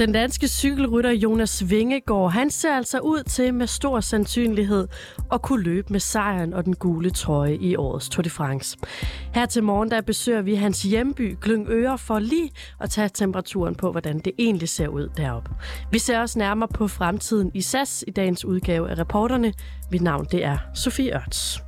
Den danske cykelrytter Jonas Vingegaard, han ser altså ud til med stor sandsynlighed at kunne løbe med sejren og den gule trøje i årets Tour de France. Her til morgen der besøger vi hans hjemby Glyngøre for lige at tage temperaturen på, hvordan det egentlig ser ud deroppe. Vi ser også nærmere på fremtiden i SAS i dagens udgave af reporterne. Mit navn det er Sofie Ørts.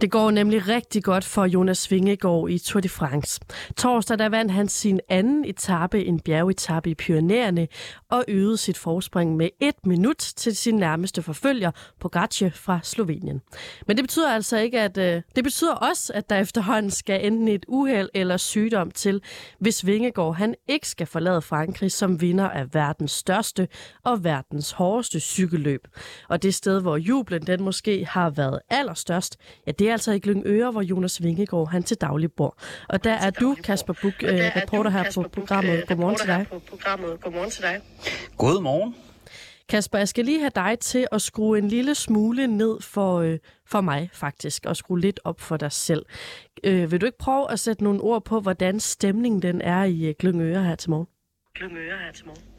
Det går nemlig rigtig godt for Jonas Vingegaard i Tour de France. Torsdag der vandt han sin anden etape, en bjergetappe i Pyreneerne, og øgede sit forspring med et minut til sin nærmeste forfølger, Pogacar fra Slovenien. Men det betyder altså ikke, at øh, det betyder også, at der efterhånden skal enten et uheld eller sygdom til, hvis Vingegaard han ikke skal forlade Frankrig som vinder af verdens største og verdens hårdeste cykelløb. Og det sted, hvor jublen den måske har været allerstørst, ja, det er altså i Glyngøre, hvor Jonas Vingegaard han til daglig bor. Og der er du, Kasper Buk, øh, reporter her på programmet. Godmorgen til dig. Godmorgen til dig. Godmorgen. Kasper, jeg skal lige have dig til at skrue en lille smule ned for, øh, for mig faktisk, og skrue lidt op for dig selv. Øh, vil du ikke prøve at sætte nogle ord på, hvordan stemningen den er i øh, Glyngøre her til morgen? Glyngøre her til morgen.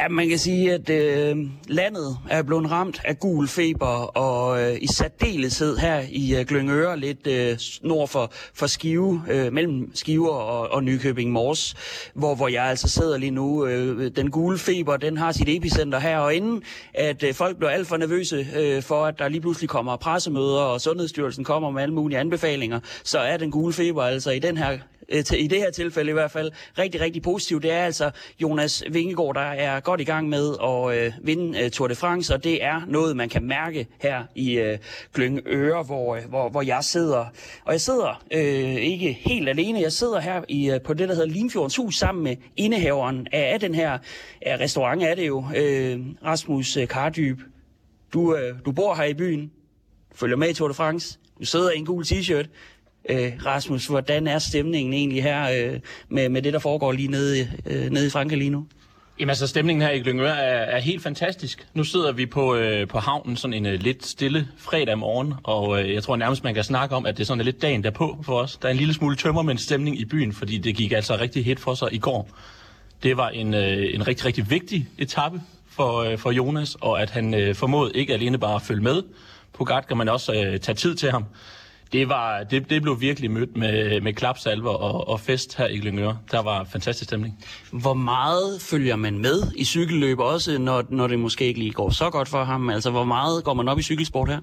Ja, man kan sige, at øh, landet er blevet ramt af gul feber, og øh, i særdeleshed her i øh, Glyngøre, lidt øh, nord for, for Skive, øh, mellem Skive og, og Nykøbing Mors, hvor, hvor jeg altså sidder lige nu. Øh, den gule feber, den har sit epicenter her, og inden at øh, folk bliver alt for nervøse øh, for, at der lige pludselig kommer pressemøder, og Sundhedsstyrelsen kommer med alle mulige anbefalinger, så er den gule feber altså i den her øh, i det her tilfælde i hvert fald, rigtig, rigtig positivt. Det er altså Jonas Vingegaard, der er godt i gang med at øh, vinde øh, Tour de France, og det er noget, man kan mærke her i øh, Glyngøre, hvor, øh, hvor, hvor jeg sidder. Og jeg sidder øh, ikke helt alene, jeg sidder her i, øh, på det, der hedder Limfjordens Hus, sammen med indehaveren af, af den her af restaurant, er det jo, øh, Rasmus øh, Kardyb. Du, øh, du bor her i byen, følger med i Tour de France, du sidder i en gul t-shirt, Øh, Rasmus, hvordan er stemningen egentlig her øh, med, med det, der foregår lige nede, øh, nede i Frankrig lige nu? Jamen altså, stemningen her i Glyngør er, er helt fantastisk. Nu sidder vi på, øh, på havnen sådan en øh, lidt stille fredag morgen, og øh, jeg tror nærmest, man kan snakke om, at det er sådan lidt dagen derpå for os. Der er en lille smule tømmermænds stemning i byen, fordi det gik altså rigtig hit for sig i går. Det var en, øh, en rigtig, rigtig vigtig etape for, øh, for Jonas, og at han øh, formåede ikke alene bare at følge med på Gatka, men også øh, tage tid til ham det, var, det, det blev virkelig mødt med, med klapsalver og, og fest her i Glyngøre. Der var fantastisk stemning. Hvor meget følger man med i cykelløb også, når, når det måske ikke lige går så godt for ham? Altså, hvor meget går man op i cykelsport her?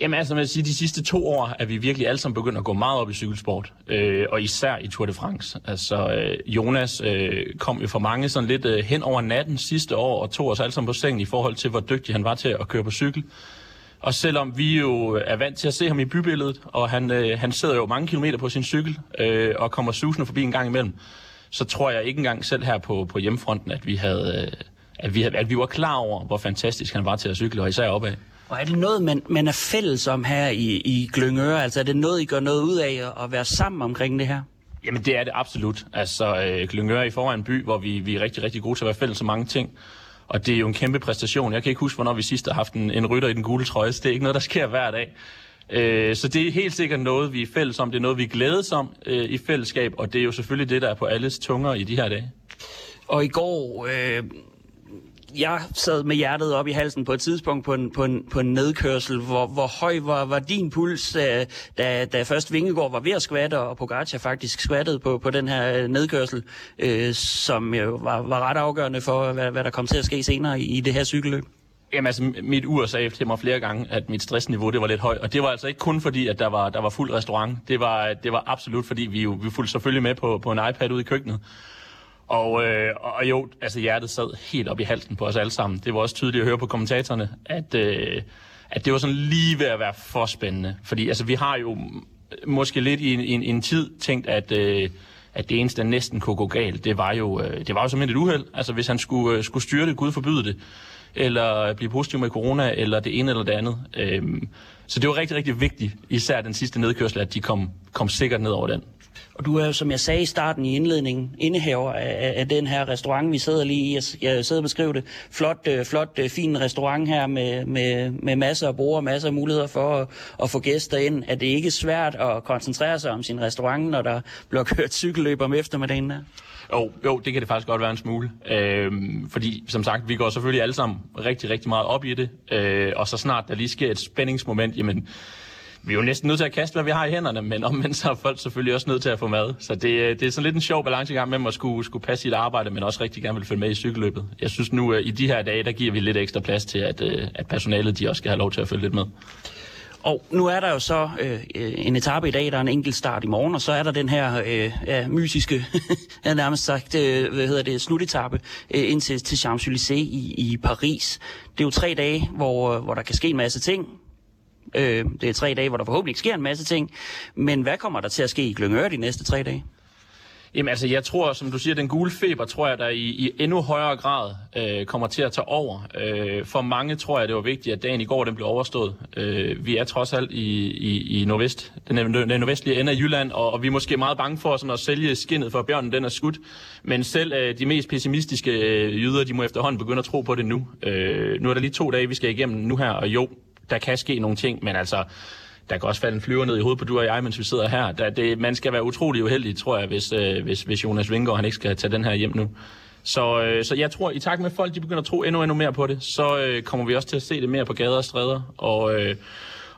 Jamen altså, man sige, de sidste to år er vi virkelig alle sammen begyndt at gå meget op i cykelsport, øh, og især i Tour de France. Altså, øh, Jonas øh, kom jo for mange sådan lidt øh, hen over natten sidste år, og tog os alle sammen på sengen i forhold til, hvor dygtig han var til at køre på cykel. Og selvom vi jo er vant til at se ham i bybilledet, og han, øh, han sidder jo mange kilometer på sin cykel øh, og kommer susende forbi en gang imellem, så tror jeg ikke engang selv her på, på hjemmefronten, at vi, havde, øh, at, vi, at vi var klar over, hvor fantastisk han var til at cykle, og især opad. Og er det noget, man, man er fælles om her i, i Glyngøre? Altså er det noget, I gør noget ud af at være sammen omkring det her? Jamen det er det absolut. Altså øh, Glyngøre er i forvejen en by, hvor vi, vi er rigtig, rigtig gode til at være fælles om mange ting. Og det er jo en kæmpe præstation. Jeg kan ikke huske, hvornår vi sidst har haft en, en rytter i den gule trøje, så det er ikke noget, der sker hver dag. Øh, så det er helt sikkert noget, vi er fælles om. Det er noget, vi glædes om øh, i fællesskab, og det er jo selvfølgelig det, der er på alles tunger i de her dage. Og i går, øh, jeg sad med hjertet op i halsen på et tidspunkt på en, på en, på en nedkørsel. Hvor, hvor høj var, var din puls, øh, da, da først Vingegaard var ved at skvatte, og Pogacar faktisk skvattede på, på den her øh, nedkørsel, øh, som jo var, var ret afgørende for, hvad, hvad der kom til at ske senere i, i det her cykelløb? Jamen altså, mit ur sagde til mig flere gange, at mit stressniveau det var lidt højt. Og det var altså ikke kun fordi, at der var, der var fuld restaurant. Det var, det var absolut fordi, vi jo vi fulgte selvfølgelig med på, på en iPad ude i køkkenet. Og, øh, og jo, altså hjertet sad helt op i halsen på os alle sammen. Det var også tydeligt at høre på kommentatorerne, at, øh, at det var sådan lige ved at være for spændende. Fordi altså, vi har jo måske lidt i en, i en, en tid tænkt, at, øh, at det eneste, der næsten kunne gå galt, det var jo, øh, det var jo simpelthen et uheld. Altså hvis han skulle, øh, skulle styre det, Gud forbyde det, eller blive positiv med corona, eller det ene eller det andet. Øh, Så det var rigtig, rigtig vigtigt, især den sidste nedkørsel, at de kom, kom sikkert ned over den. Og du er som jeg sagde i starten i indledningen, indehaver af, af den her restaurant, vi sidder lige i. Jeg, jeg sidder og beskriver det. Flot, øh, flot, øh, fin restaurant her med, med, med masser af bord, masser af muligheder for at, at få gæster ind. Er det ikke svært at koncentrere sig om sin restaurant, når der bliver kørt cykelløb om eftermiddagen der? Jo, jo, det kan det faktisk godt være en smule. Øhm, fordi, som sagt, vi går selvfølgelig alle sammen rigtig, rigtig meget op i det. Øh, og så snart der lige sker et spændingsmoment, jamen, vi er jo næsten nødt til at kaste, hvad vi har i hænderne, men omvendt så er folk selvfølgelig også nødt til at få mad. Så det, øh, det er sådan lidt en sjov balancegang med at skulle, skulle passe sit arbejde, men også rigtig gerne vil følge med i cykelløbet. Jeg synes nu, øh, i de her dage, der giver vi lidt ekstra plads til, at, øh, at personalet de også skal have lov til at følge lidt med. Og nu er der jo så øh, en etape i dag, der er en enkelt start i morgen, og så er der den her øh, ja, mysiske, jeg nærmest sagt, øh, hvad hedder det, slutetappe øh, ind til, til Champs-Élysées i, i Paris. Det er jo tre dage, hvor, hvor der kan ske en masse ting. Øh, det er tre dage, hvor der forhåbentlig ikke sker en masse ting. Men hvad kommer der til at ske i Glyngøre de næste tre dage? Jamen altså, jeg tror, som du siger, den gule feber, tror jeg, der i, i endnu højere grad øh, kommer til at tage over. Øh, for mange tror jeg, det var vigtigt, at dagen i går, den blev overstået. Øh, vi er trods alt i, i, i nordvest, den, den nordvestlige ende af Jylland, og, og vi er måske meget bange for sådan at sælge skinnet for bjørnen, den er skudt. Men selv øh, de mest pessimistiske øh, jyder, de må efterhånden begynde at tro på det nu. Øh, nu er der lige to dage, vi skal igennem nu her, og jo, der kan ske nogle ting, men altså, der kan også falde en flyver ned i hovedet på du og jeg, mens vi sidder her. Der, det, man skal være utrolig uheldig, tror jeg, hvis, øh, hvis, hvis Jonas Vingård han ikke skal tage den her hjem nu. Så, øh, så jeg tror, i takt med at folk de begynder at tro endnu, endnu mere på det, så øh, kommer vi også til at se det mere på gader og stræder. Og, øh,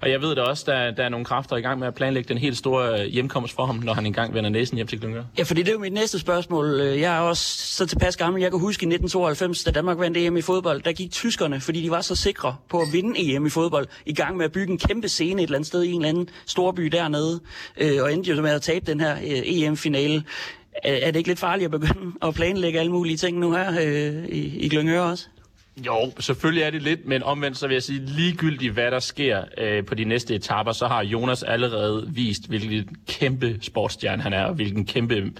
og jeg ved da også, der, der er nogle kræfter i gang med at planlægge den helt store øh, hjemkomst for ham, når han engang vender næsen hjem til Glyngør. Ja, fordi det er jo mit næste spørgsmål. Øh, jeg er også så tilpas gammel. Jeg kan huske i 1992, da Danmark vandt EM i fodbold, der gik tyskerne, fordi de var så sikre på at vinde EM i fodbold, i gang med at bygge en kæmpe scene et eller andet sted i en eller anden storby dernede, øh, og endte jo med at tabe den her øh, EM-finale. Er det ikke lidt farligt at begynde at planlægge alle mulige ting nu her øh, i, i Glyngøre også? Jo, selvfølgelig er det lidt, men omvendt så vil jeg sige, ligegyldigt hvad der sker øh, på de næste etapper, så har Jonas allerede vist, hvilken kæmpe sportsstjerne han er, og hvilken kæmpe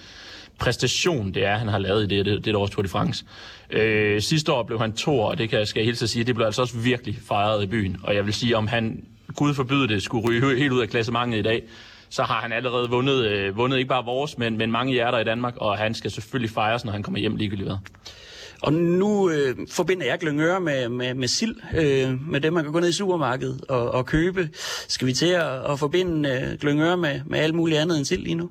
præstation det er, han har lavet i det, det, det års Tour de France. Øh, sidste år blev han to og det kan, skal jeg helt sige, det blev altså også virkelig fejret i byen. Og jeg vil sige, om han, Gud forbyde det, skulle ryge helt ud af klassementet i dag, så har han allerede vundet, øh, vundet ikke bare vores, men, men mange hjerter i Danmark, og han skal selvfølgelig fejres, når han kommer hjem ligegyldigt hvad. Og nu øh, forbinder jeg Glyngøre med, med, med sild, øh, med det, man kan gå ned i supermarkedet og, og købe. Skal vi til at, at forbinde øh, Glyngøre med, med alt muligt andet end sild lige nu?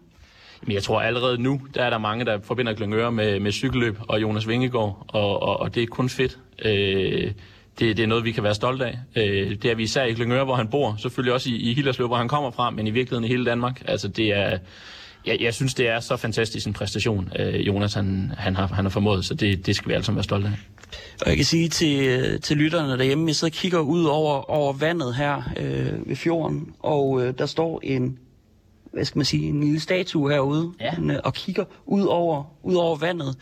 Men jeg tror allerede nu, der er der mange, der forbinder Glyngøre med, med cykelløb og Jonas Vingegaard, og, og, og det er kun fedt. Øh, det, det er noget, vi kan være stolte af. Øh, det er vi især i Glyngøre, hvor han bor, selvfølgelig også i, i Hillerslev, hvor han kommer fra, men i virkeligheden i hele Danmark. Altså det er jeg, jeg synes, det er så fantastisk en præstation, øh, Jonas han, han, har, han har formået, så det, det skal vi alle sammen være stolte af. Og jeg kan sige til, til lytterne derhjemme, jeg sidder og kigger ud over, over vandet her øh, ved fjorden, og øh, der står en, hvad skal man sige, en lille statue herude, ja. en, øh, og kigger ud over, ud over vandet.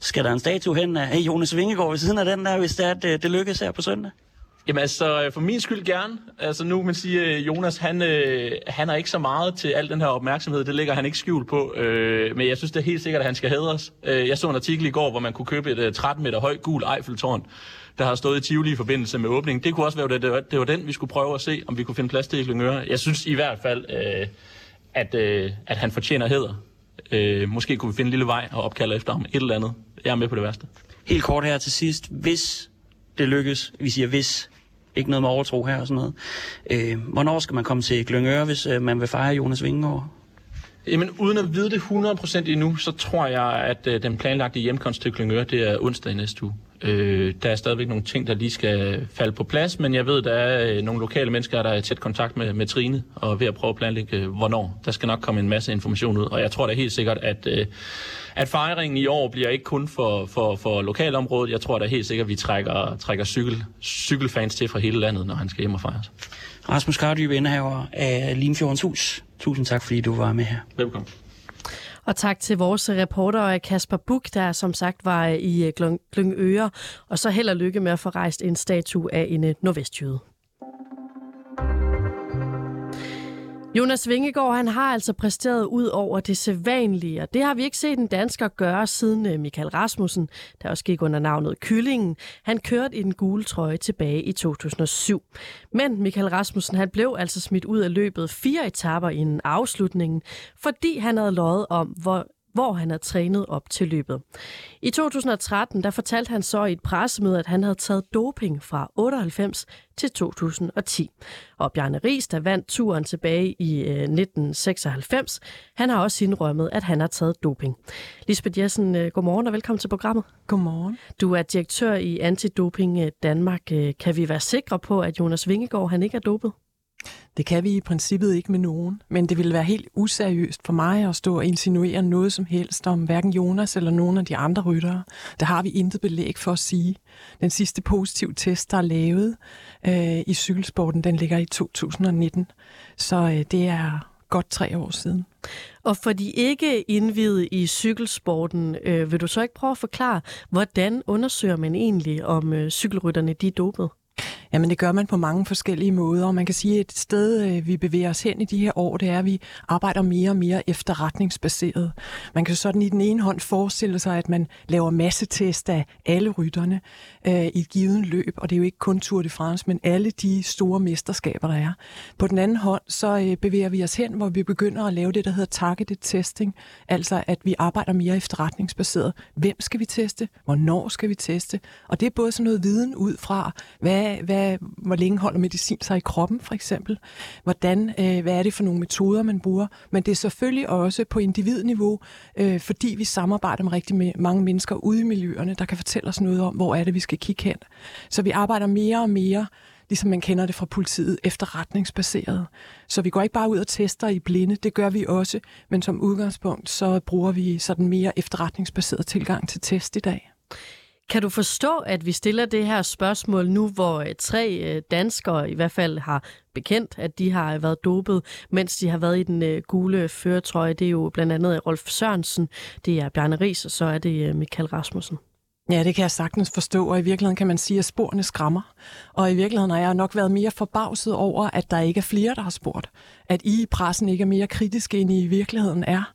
Skal der en statue hen af Jonas Vingegaard ved siden af den der, hvis det er, det, det lykkes her på søndag? Jamen altså, for min skyld gerne. Altså nu man sige, Jonas, han, øh, han er ikke så meget til al den her opmærksomhed. Det ligger han ikke skjult på. Øh, men jeg synes det er helt sikkert, at han skal hædres. Øh, jeg så en artikel i går, hvor man kunne købe et øh, 13 meter højt gul Eiffeltårn, der har stået i Tivoli i forbindelse med åbningen. Det kunne også være, det, det, var, det var den, vi skulle prøve at se, om vi kunne finde plads til i Glyngøre. Jeg synes i hvert fald, øh, at, øh, at han fortjener hæder. Øh, måske kunne vi finde en lille vej og opkalde efter ham. Et eller andet. Jeg er med på det værste. Helt kort her til sidst. Hvis det lykkes, vi siger hvis, ikke noget med overtro her og sådan noget. Øh, hvornår skal man komme til Glyngøre, hvis øh, man vil fejre Jonas Vingegaard? Jamen, uden at vide det 100% endnu, så tror jeg, at øh, den planlagte hjemkomst til Glyngøre, det er onsdag i næste uge. Øh, der er stadigvæk nogle ting, der lige skal falde på plads, men jeg ved, der er øh, nogle lokale mennesker, der er i tæt kontakt med, med Trine, og ved at prøve at planlægge, øh, hvornår. Der skal nok komme en masse information ud, og jeg tror da helt sikkert, at, øh, at fejringen i år bliver ikke kun for, for, for lokalområdet. Jeg tror da helt sikkert, at vi trækker, trækker cykel, cykelfans til fra hele landet, når han skal hjem og fejres. Rasmus Kardyb, indehaver af Limfjordens Hus. Tusind tak, fordi du var med her. Velkommen. Og tak til vores reporter Kasper Buk, der som sagt var øh, i øh, Glyngøre. Og så held og lykke med at få rejst en statue af en øh, nordvestjyde. Jonas Vingegaard han har altså præsteret ud over det sædvanlige, og det har vi ikke set en dansker gøre siden øh, Michael Rasmussen, der også gik under navnet Kyllingen. Han kørte i den gule trøje tilbage i 2007. Men Michael Rasmussen han blev altså smidt ud af løbet fire etaper inden afslutningen, fordi han havde løjet om, hvor hvor han havde trænet op til løbet. I 2013 der fortalte han så i et pressemøde, at han havde taget doping fra 98 til 2010. Og Bjarne Ries, der vandt turen tilbage i 1996, øh, han har også indrømmet, at han har taget doping. Lisbeth Jessen, øh, godmorgen og velkommen til programmet. Godmorgen. Du er direktør i Antidoping øh, Danmark. Kan vi være sikre på, at Jonas Vingegaard han ikke er dopet? Det kan vi i princippet ikke med nogen, men det ville være helt useriøst for mig at stå og insinuere noget som helst om hverken Jonas eller nogen af de andre ryttere. Der har vi intet belæg for at sige. Den sidste positive test, der er lavet øh, i cykelsporten, den ligger i 2019, så øh, det er godt tre år siden. Og for de ikke indvidede i cykelsporten, øh, vil du så ikke prøve at forklare, hvordan undersøger man egentlig, om øh, cykelrytterne de er dopet? Jamen det gør man på mange forskellige måder, og man kan sige, at et sted, øh, vi bevæger os hen i de her år, det er, at vi arbejder mere og mere efterretningsbaseret. Man kan sådan i den ene hånd forestille sig, at man laver massetest af alle rytterne øh, i et givet løb, og det er jo ikke kun Tour de France, men alle de store mesterskaber, der er. På den anden hånd, så øh, bevæger vi os hen, hvor vi begynder at lave det, der hedder targeted testing, altså at vi arbejder mere efterretningsbaseret. Hvem skal vi teste? Hvornår skal vi teste? Og det er både sådan noget viden ud fra, hvad, hvad hvad, hvor længe holder medicin sig i kroppen, for eksempel. Hvordan, øh, hvad er det for nogle metoder, man bruger. Men det er selvfølgelig også på individniveau, øh, fordi vi samarbejder med rigtig med mange mennesker ude i miljøerne, der kan fortælle os noget om, hvor er det, vi skal kigge hen. Så vi arbejder mere og mere ligesom man kender det fra politiet, efterretningsbaseret. Så vi går ikke bare ud og tester i blinde, det gør vi også, men som udgangspunkt, så bruger vi sådan mere efterretningsbaseret tilgang til test i dag. Kan du forstå, at vi stiller det her spørgsmål nu, hvor øh, tre øh, danskere i hvert fald har bekendt, at de har været dopet, mens de har været i den øh, gule føretrøje? Det er jo blandt andet Rolf Sørensen, det er Bjarne Ries, og så er det Michael Rasmussen. Ja, det kan jeg sagtens forstå, og i virkeligheden kan man sige, at sporene skræmmer. Og i virkeligheden har jeg nok været mere forbavset over, at der ikke er flere, der har spurgt. At I i pressen ikke er mere kritiske, end I i virkeligheden er.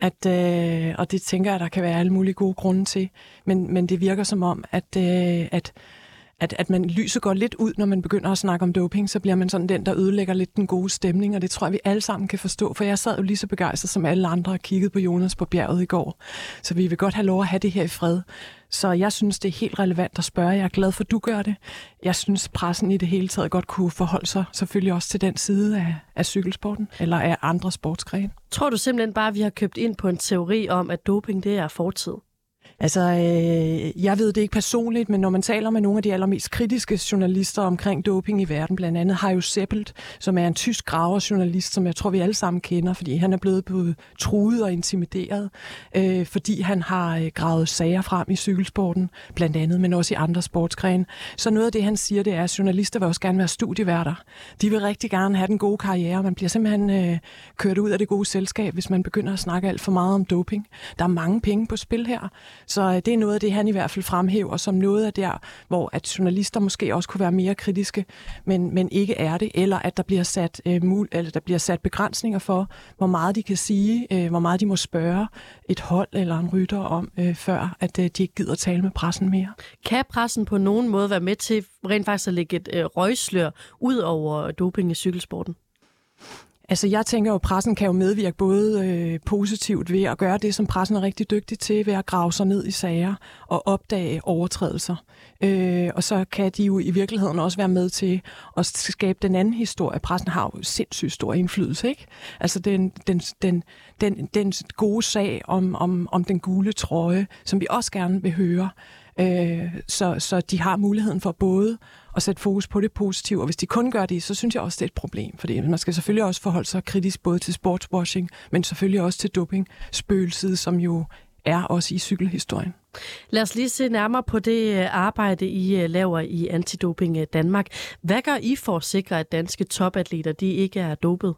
At, øh, og det tænker jeg, der kan være alle mulige gode grunde til. Men, men det virker som om, at, øh, at at, at man lyset går lidt ud, når man begynder at snakke om doping, så bliver man sådan den, der ødelægger lidt den gode stemning, og det tror jeg, vi alle sammen kan forstå, for jeg sad jo lige så begejstret som alle andre og kiggede på Jonas på bjerget i går. Så vi vil godt have lov at have det her i fred. Så jeg synes, det er helt relevant at spørge. Jeg er glad for, at du gør det. Jeg synes, pressen i det hele taget godt kunne forholde sig selvfølgelig også til den side af, af cykelsporten, eller af andre sportsgrene. Tror du simpelthen bare, at vi har købt ind på en teori om, at doping det er fortid? Altså, øh, jeg ved det ikke personligt, men når man taler med nogle af de allermest kritiske journalister omkring doping i verden, blandt andet Hajo Seppelt, som er en tysk graverjournalist, som jeg tror, vi alle sammen kender, fordi han er blevet både truet og intimideret, øh, fordi han har øh, gravet sager frem i cykelsporten, blandt andet, men også i andre sportsgrene. Så noget af det, han siger, det er, at journalister vil også gerne være studieværter. De vil rigtig gerne have den gode karriere. Man bliver simpelthen øh, kørt ud af det gode selskab, hvis man begynder at snakke alt for meget om doping. Der er mange penge på spil her. Så øh, det er noget af det, han i hvert fald fremhæver som noget af der, hvor at journalister måske også kunne være mere kritiske, men, men ikke er det, eller at der bliver, sat, øh, mul, eller der bliver sat begrænsninger for, hvor meget de kan sige, øh, hvor meget de må spørge et hold eller en rytter om, øh, før at øh, de ikke gider tale med pressen mere. Kan pressen på nogen måde være med til rent faktisk at lægge et øh, røgslør ud over doping i cykelsporten? Altså jeg tænker jo, at pressen kan jo medvirke både øh, positivt ved at gøre det, som pressen er rigtig dygtig til, ved at grave sig ned i sager og opdage overtrædelser. Øh, og så kan de jo i virkeligheden også være med til at skabe den anden historie. Pressen har jo sindssygt stor indflydelse, ikke? Altså den, den, den, den, den gode sag om, om, om den gule trøje, som vi også gerne vil høre. Øh, så, så de har muligheden for både at sætte fokus på det positive, og hvis de kun gør det, så synes jeg også, det er et problem, fordi man skal selvfølgelig også forholde sig kritisk både til sportswashing, men selvfølgelig også til doping, spøgelset, som jo er også i cykelhistorien. Lad os lige se nærmere på det øh, arbejde, I øh, laver i Antidoping øh, Danmark. Hvad gør I for at sikre, at danske topatleter de ikke er dopet?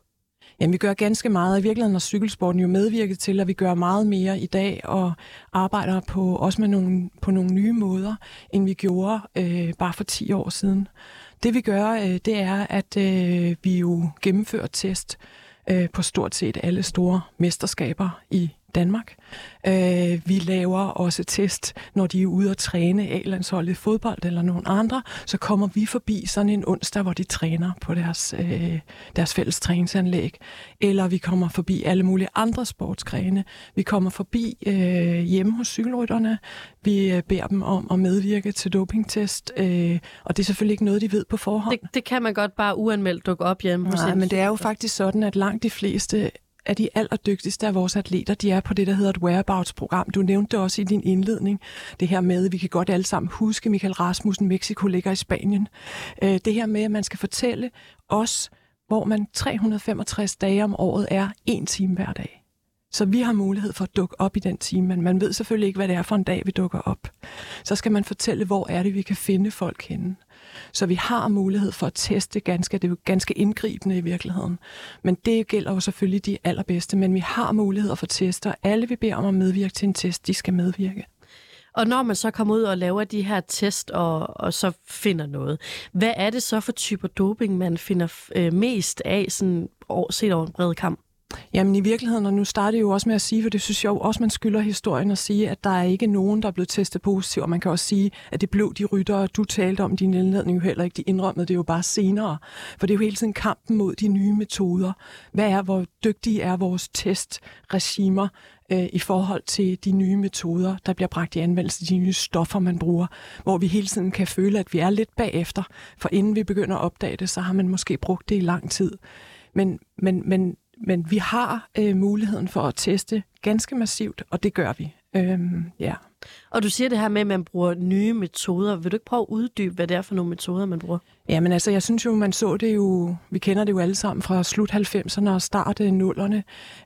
Jamen, vi gør ganske meget. I virkeligheden har cykelsporten jo medvirket til, at vi gør meget mere i dag og arbejder på også med nogle, på nogle nye måder, end vi gjorde øh, bare for 10 år siden. Det vi gør, øh, det er, at øh, vi jo gennemfører test øh, på stort set alle store mesterskaber i Danmark. Øh, vi laver også test, når de er ude at træne A-landsholdet fodbold eller nogen andre, så kommer vi forbi sådan en onsdag, hvor de træner på deres, øh, deres fælles træningsanlæg. Eller vi kommer forbi alle mulige andre sportsgrene. Vi kommer forbi øh, hjemme hos cykelrytterne. Vi øh, beder dem om at medvirke til dopingtest, øh, og det er selvfølgelig ikke noget, de ved på forhånd. Det, det kan man godt bare uanmeldt dukke op hjemme hos Nej, en- men det er jo faktisk sådan, at langt de fleste af de allerdygtigste af vores atleter, de er på det, der hedder et whereabouts-program. Du nævnte det også i din indledning, det her med, vi kan godt alle sammen huske, Michael Rasmussen, Mexico ligger i Spanien. Øh, det her med, at man skal fortælle os, hvor man 365 dage om året er en time hver dag. Så vi har mulighed for at dukke op i den time, men man ved selvfølgelig ikke, hvad det er for en dag, vi dukker op. Så skal man fortælle, hvor er det, vi kan finde folk henne. Så vi har mulighed for at teste ganske, det er jo ganske indgribende i virkeligheden. Men det gælder jo selvfølgelig de allerbedste, men vi har mulighed for tester. Alle vi beder om at medvirke til en test, de skal medvirke. Og når man så kommer ud og laver de her test og, og så finder noget, hvad er det så for typer doping, man finder øh, mest af, sådan set over en bred kamp? Jamen i virkeligheden, og nu starter jo også med at sige, for det synes jeg jo også, man skylder historien at sige, at der er ikke nogen, der er blevet testet positiv, og man kan også sige, at det blev de ryttere, du talte om i din indledning jo heller ikke, de indrømmede det jo bare senere. For det er jo hele tiden kampen mod de nye metoder. Hvad er, hvor dygtige er vores testregimer øh, i forhold til de nye metoder, der bliver bragt i anvendelse, de nye stoffer, man bruger, hvor vi hele tiden kan føle, at vi er lidt bagefter, for inden vi begynder at opdage det, så har man måske brugt det i lang tid. Men, men, men men vi har øh, muligheden for at teste ganske massivt, og det gør vi. Øhm, ja. Og du siger det her med, at man bruger nye metoder. Vil du ikke prøve at uddybe, hvad det er for nogle metoder, man bruger? Jamen altså, jeg synes jo, man så det jo, vi kender det jo alle sammen fra slut 90'erne og start 0'erne,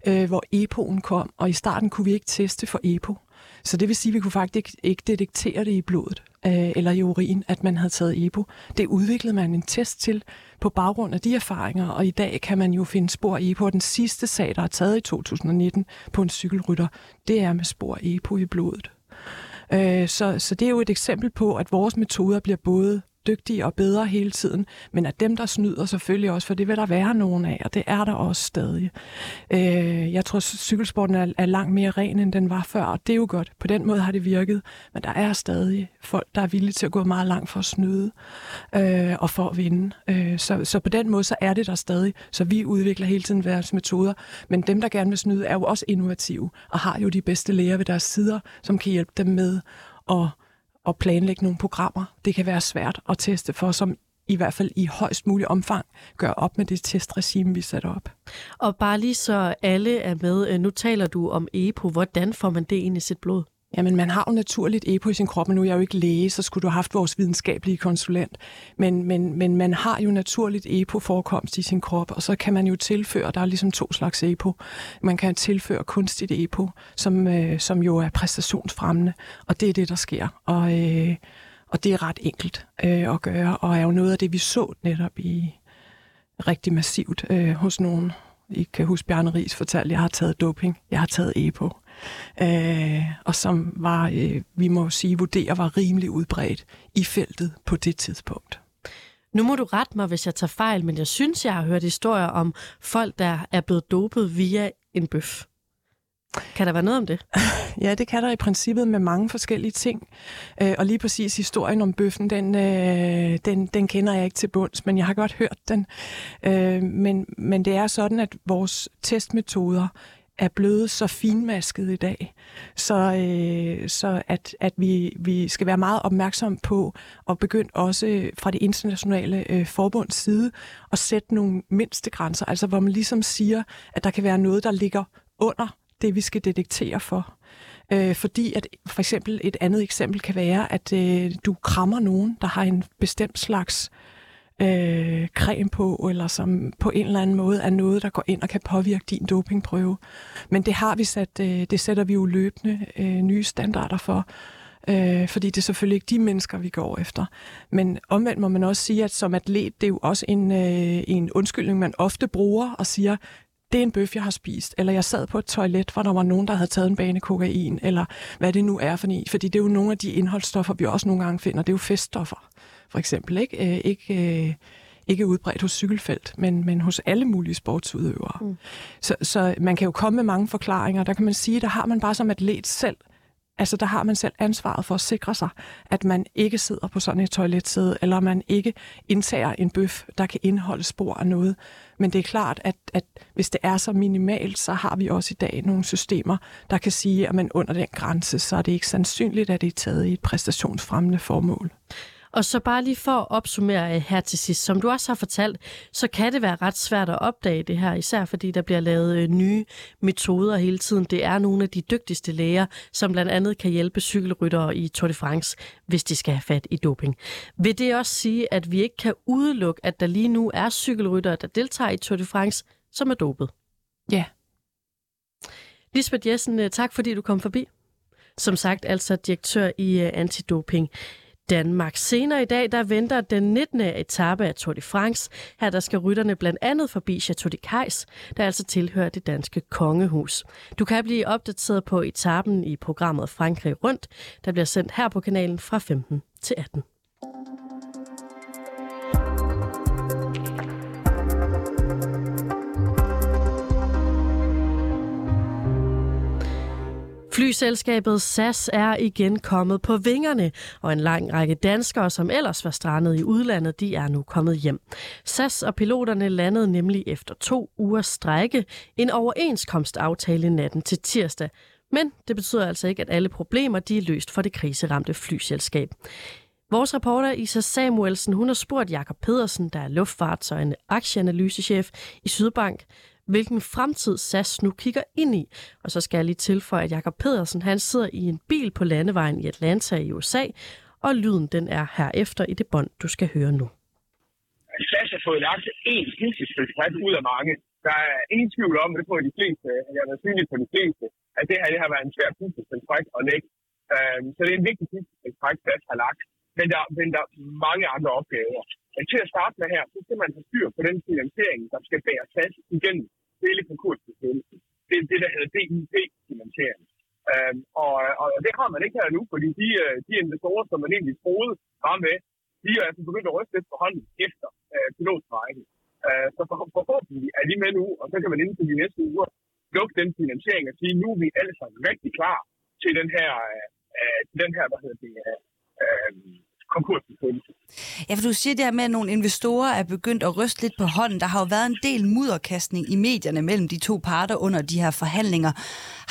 øh, hvor EPO'en kom, og i starten kunne vi ikke teste for EPO. Så det vil sige, at vi kunne faktisk ikke, detektere det i blodet øh, eller i urin, at man havde taget EPO. Det udviklede man en test til på baggrund af de erfaringer, og i dag kan man jo finde spor EPO. Den sidste sag, der er taget i 2019 på en cykelrytter, det er med spor EPO i blodet. Øh, så, så det er jo et eksempel på, at vores metoder bliver både dygtige og bedre hele tiden, men at dem, der snyder selvfølgelig også, for det vil der være nogen af, og det er der også stadig. Øh, jeg tror, cykelsporten er, er langt mere ren, end den var før, og det er jo godt. På den måde har det virket, men der er stadig folk, der er villige til at gå meget langt for at snyde øh, og for at vinde. Øh, så, så på den måde, så er det der stadig. Så vi udvikler hele tiden vores metoder, men dem, der gerne vil snyde, er jo også innovative, og har jo de bedste læger ved deres sider, som kan hjælpe dem med at at planlægge nogle programmer. Det kan være svært at teste for, som i hvert fald i højst mulig omfang gør op med det testregime, vi sætter op. Og bare lige så alle er med, øh, nu taler du om EPO. Hvordan får man det ind i sit blod? Jamen, man har jo naturligt EPO i sin krop, men nu er jeg jo ikke læge, så skulle du have haft vores videnskabelige konsulent. Men, men, men man har jo naturligt EPO-forekomst i sin krop, og så kan man jo tilføre, der er ligesom to slags EPO. Man kan tilføre kunstigt EPO, som, øh, som jo er præstationsfremmende, og det er det, der sker. Og, øh, og det er ret enkelt øh, at gøre, og er jo noget af det, vi så netop i rigtig massivt øh, hos nogen. I kan huske, Bjarne Ries fortalte, at jeg har taget doping, jeg har taget EPO øh, og som var, øh, vi må sige, vurdere var rimelig udbredt i feltet på det tidspunkt. Nu må du rette mig, hvis jeg tager fejl, men jeg synes, jeg har hørt historier om folk, der er blevet dopet via en bøf. Kan der være noget om det? Ja, det kan der i princippet med mange forskellige ting. Øh, og lige præcis historien om bøffen, den, øh, den, den kender jeg ikke til bunds, men jeg har godt hørt den. Øh, men, men det er sådan, at vores testmetoder er blevet så finmasket i dag, så, øh, så at, at vi, vi skal være meget opmærksom på at begynde også fra det internationale øh, forbunds side at sætte nogle mindste grænser, altså hvor man ligesom siger, at der kan være noget, der ligger under det, vi skal detektere for. Øh, fordi at for eksempel et andet eksempel kan være, at øh, du krammer nogen, der har en bestemt slags øh, Øh, creme på, eller som på en eller anden måde er noget, der går ind og kan påvirke din dopingprøve. Men det har vi sat, øh, det sætter vi jo løbende øh, nye standarder for, øh, fordi det er selvfølgelig ikke de mennesker, vi går efter. Men omvendt må man også sige, at som atlet, det er jo også en, øh, en undskyldning, man ofte bruger og siger, det er en bøf, jeg har spist, eller jeg sad på et toilet, hvor der var nogen, der havde taget en bane kokain, eller hvad det nu er for en. Fordi det er jo nogle af de indholdsstoffer, vi også nogle gange finder. Det er jo feststoffer, for eksempel. Ikke, øh, ikke, øh, ikke udbredt hos cykelfelt, men, men hos alle mulige sportsudøvere. Mm. Så, så man kan jo komme med mange forklaringer. Der kan man sige, der har man bare som atlet selv Altså, der har man selv ansvaret for at sikre sig, at man ikke sidder på sådan et toiletsæde, eller man ikke indtager en bøf, der kan indeholde spor af noget. Men det er klart, at, at hvis det er så minimalt, så har vi også i dag nogle systemer, der kan sige, at man under den grænse, så er det ikke sandsynligt, at det er taget i et præstationsfremmende formål. Og så bare lige for at opsummere her til sidst, som du også har fortalt, så kan det være ret svært at opdage det her, især fordi der bliver lavet øh, nye metoder hele tiden. Det er nogle af de dygtigste læger, som blandt andet kan hjælpe cykelryttere i Tour de France, hvis de skal have fat i doping. Vil det også sige, at vi ikke kan udelukke, at der lige nu er cykelryttere, der deltager i Tour de France, som er dopet? Ja. Lisbeth Jessen, øh, tak fordi du kom forbi. Som sagt, altså direktør i øh, Antidoping Danmark. Senere i dag, der venter den 19. etape af Tour de France. Her der skal rytterne blandt andet forbi Chateau de Kajs, der altså tilhører det danske kongehus. Du kan blive opdateret på etappen i programmet Frankrig Rundt, der bliver sendt her på kanalen fra 15 til 18. Flyselskabet SAS er igen kommet på vingerne, og en lang række danskere, som ellers var strandet i udlandet, de er nu kommet hjem. SAS og piloterne landede nemlig efter to ugers strække en overenskomstaftale natten til tirsdag. Men det betyder altså ikke, at alle problemer de er løst for det kriseramte flyselskab. Vores reporter Isa Samuelsen hun har spurgt Jakob Pedersen, der er luftfarts- og en aktieanalysechef i Sydbank, hvilken fremtid SAS nu kigger ind i. Og så skal jeg lige tilføje, at Jakob Pedersen han sidder i en bil på landevejen i Atlanta i USA, og lyden den er herefter i det bånd, du skal høre nu. SAS har fået lagt én fuldtidsbredt ud af mange. Der er ingen tvivl om, det tror jeg de fleste, jeg har synligt på de fleste, at det her det har været en svær fuldtidsbredt at lægge. Øhm, så det er en vigtig fuldtidsbredt, SAS har lagt. Men der venter mange andre opgaver. Men til at starte med her, så skal man have styr på den finansiering, der skal bære SAS igennem hele konkursbestemmelsen. Det er det, der hedder DIP-finansiering. Øhm, og, og, det har man ikke her nu, fordi de, øh, de investorer, som man egentlig troede var med, de er altså begyndt at ryste lidt på hånden efter øh, pilotstrækken. Øh, så for, forhåbentlig er de med nu, og så kan man inden for de næste uger lukke den finansiering og sige, nu er vi alle sammen rigtig klar til den her, øh, øh den her hvad hedder det, øh, Ja, for du siger det her med, at nogle investorer er begyndt at ryste lidt på hånden. Der har jo været en del mudderkastning i medierne mellem de to parter under de her forhandlinger.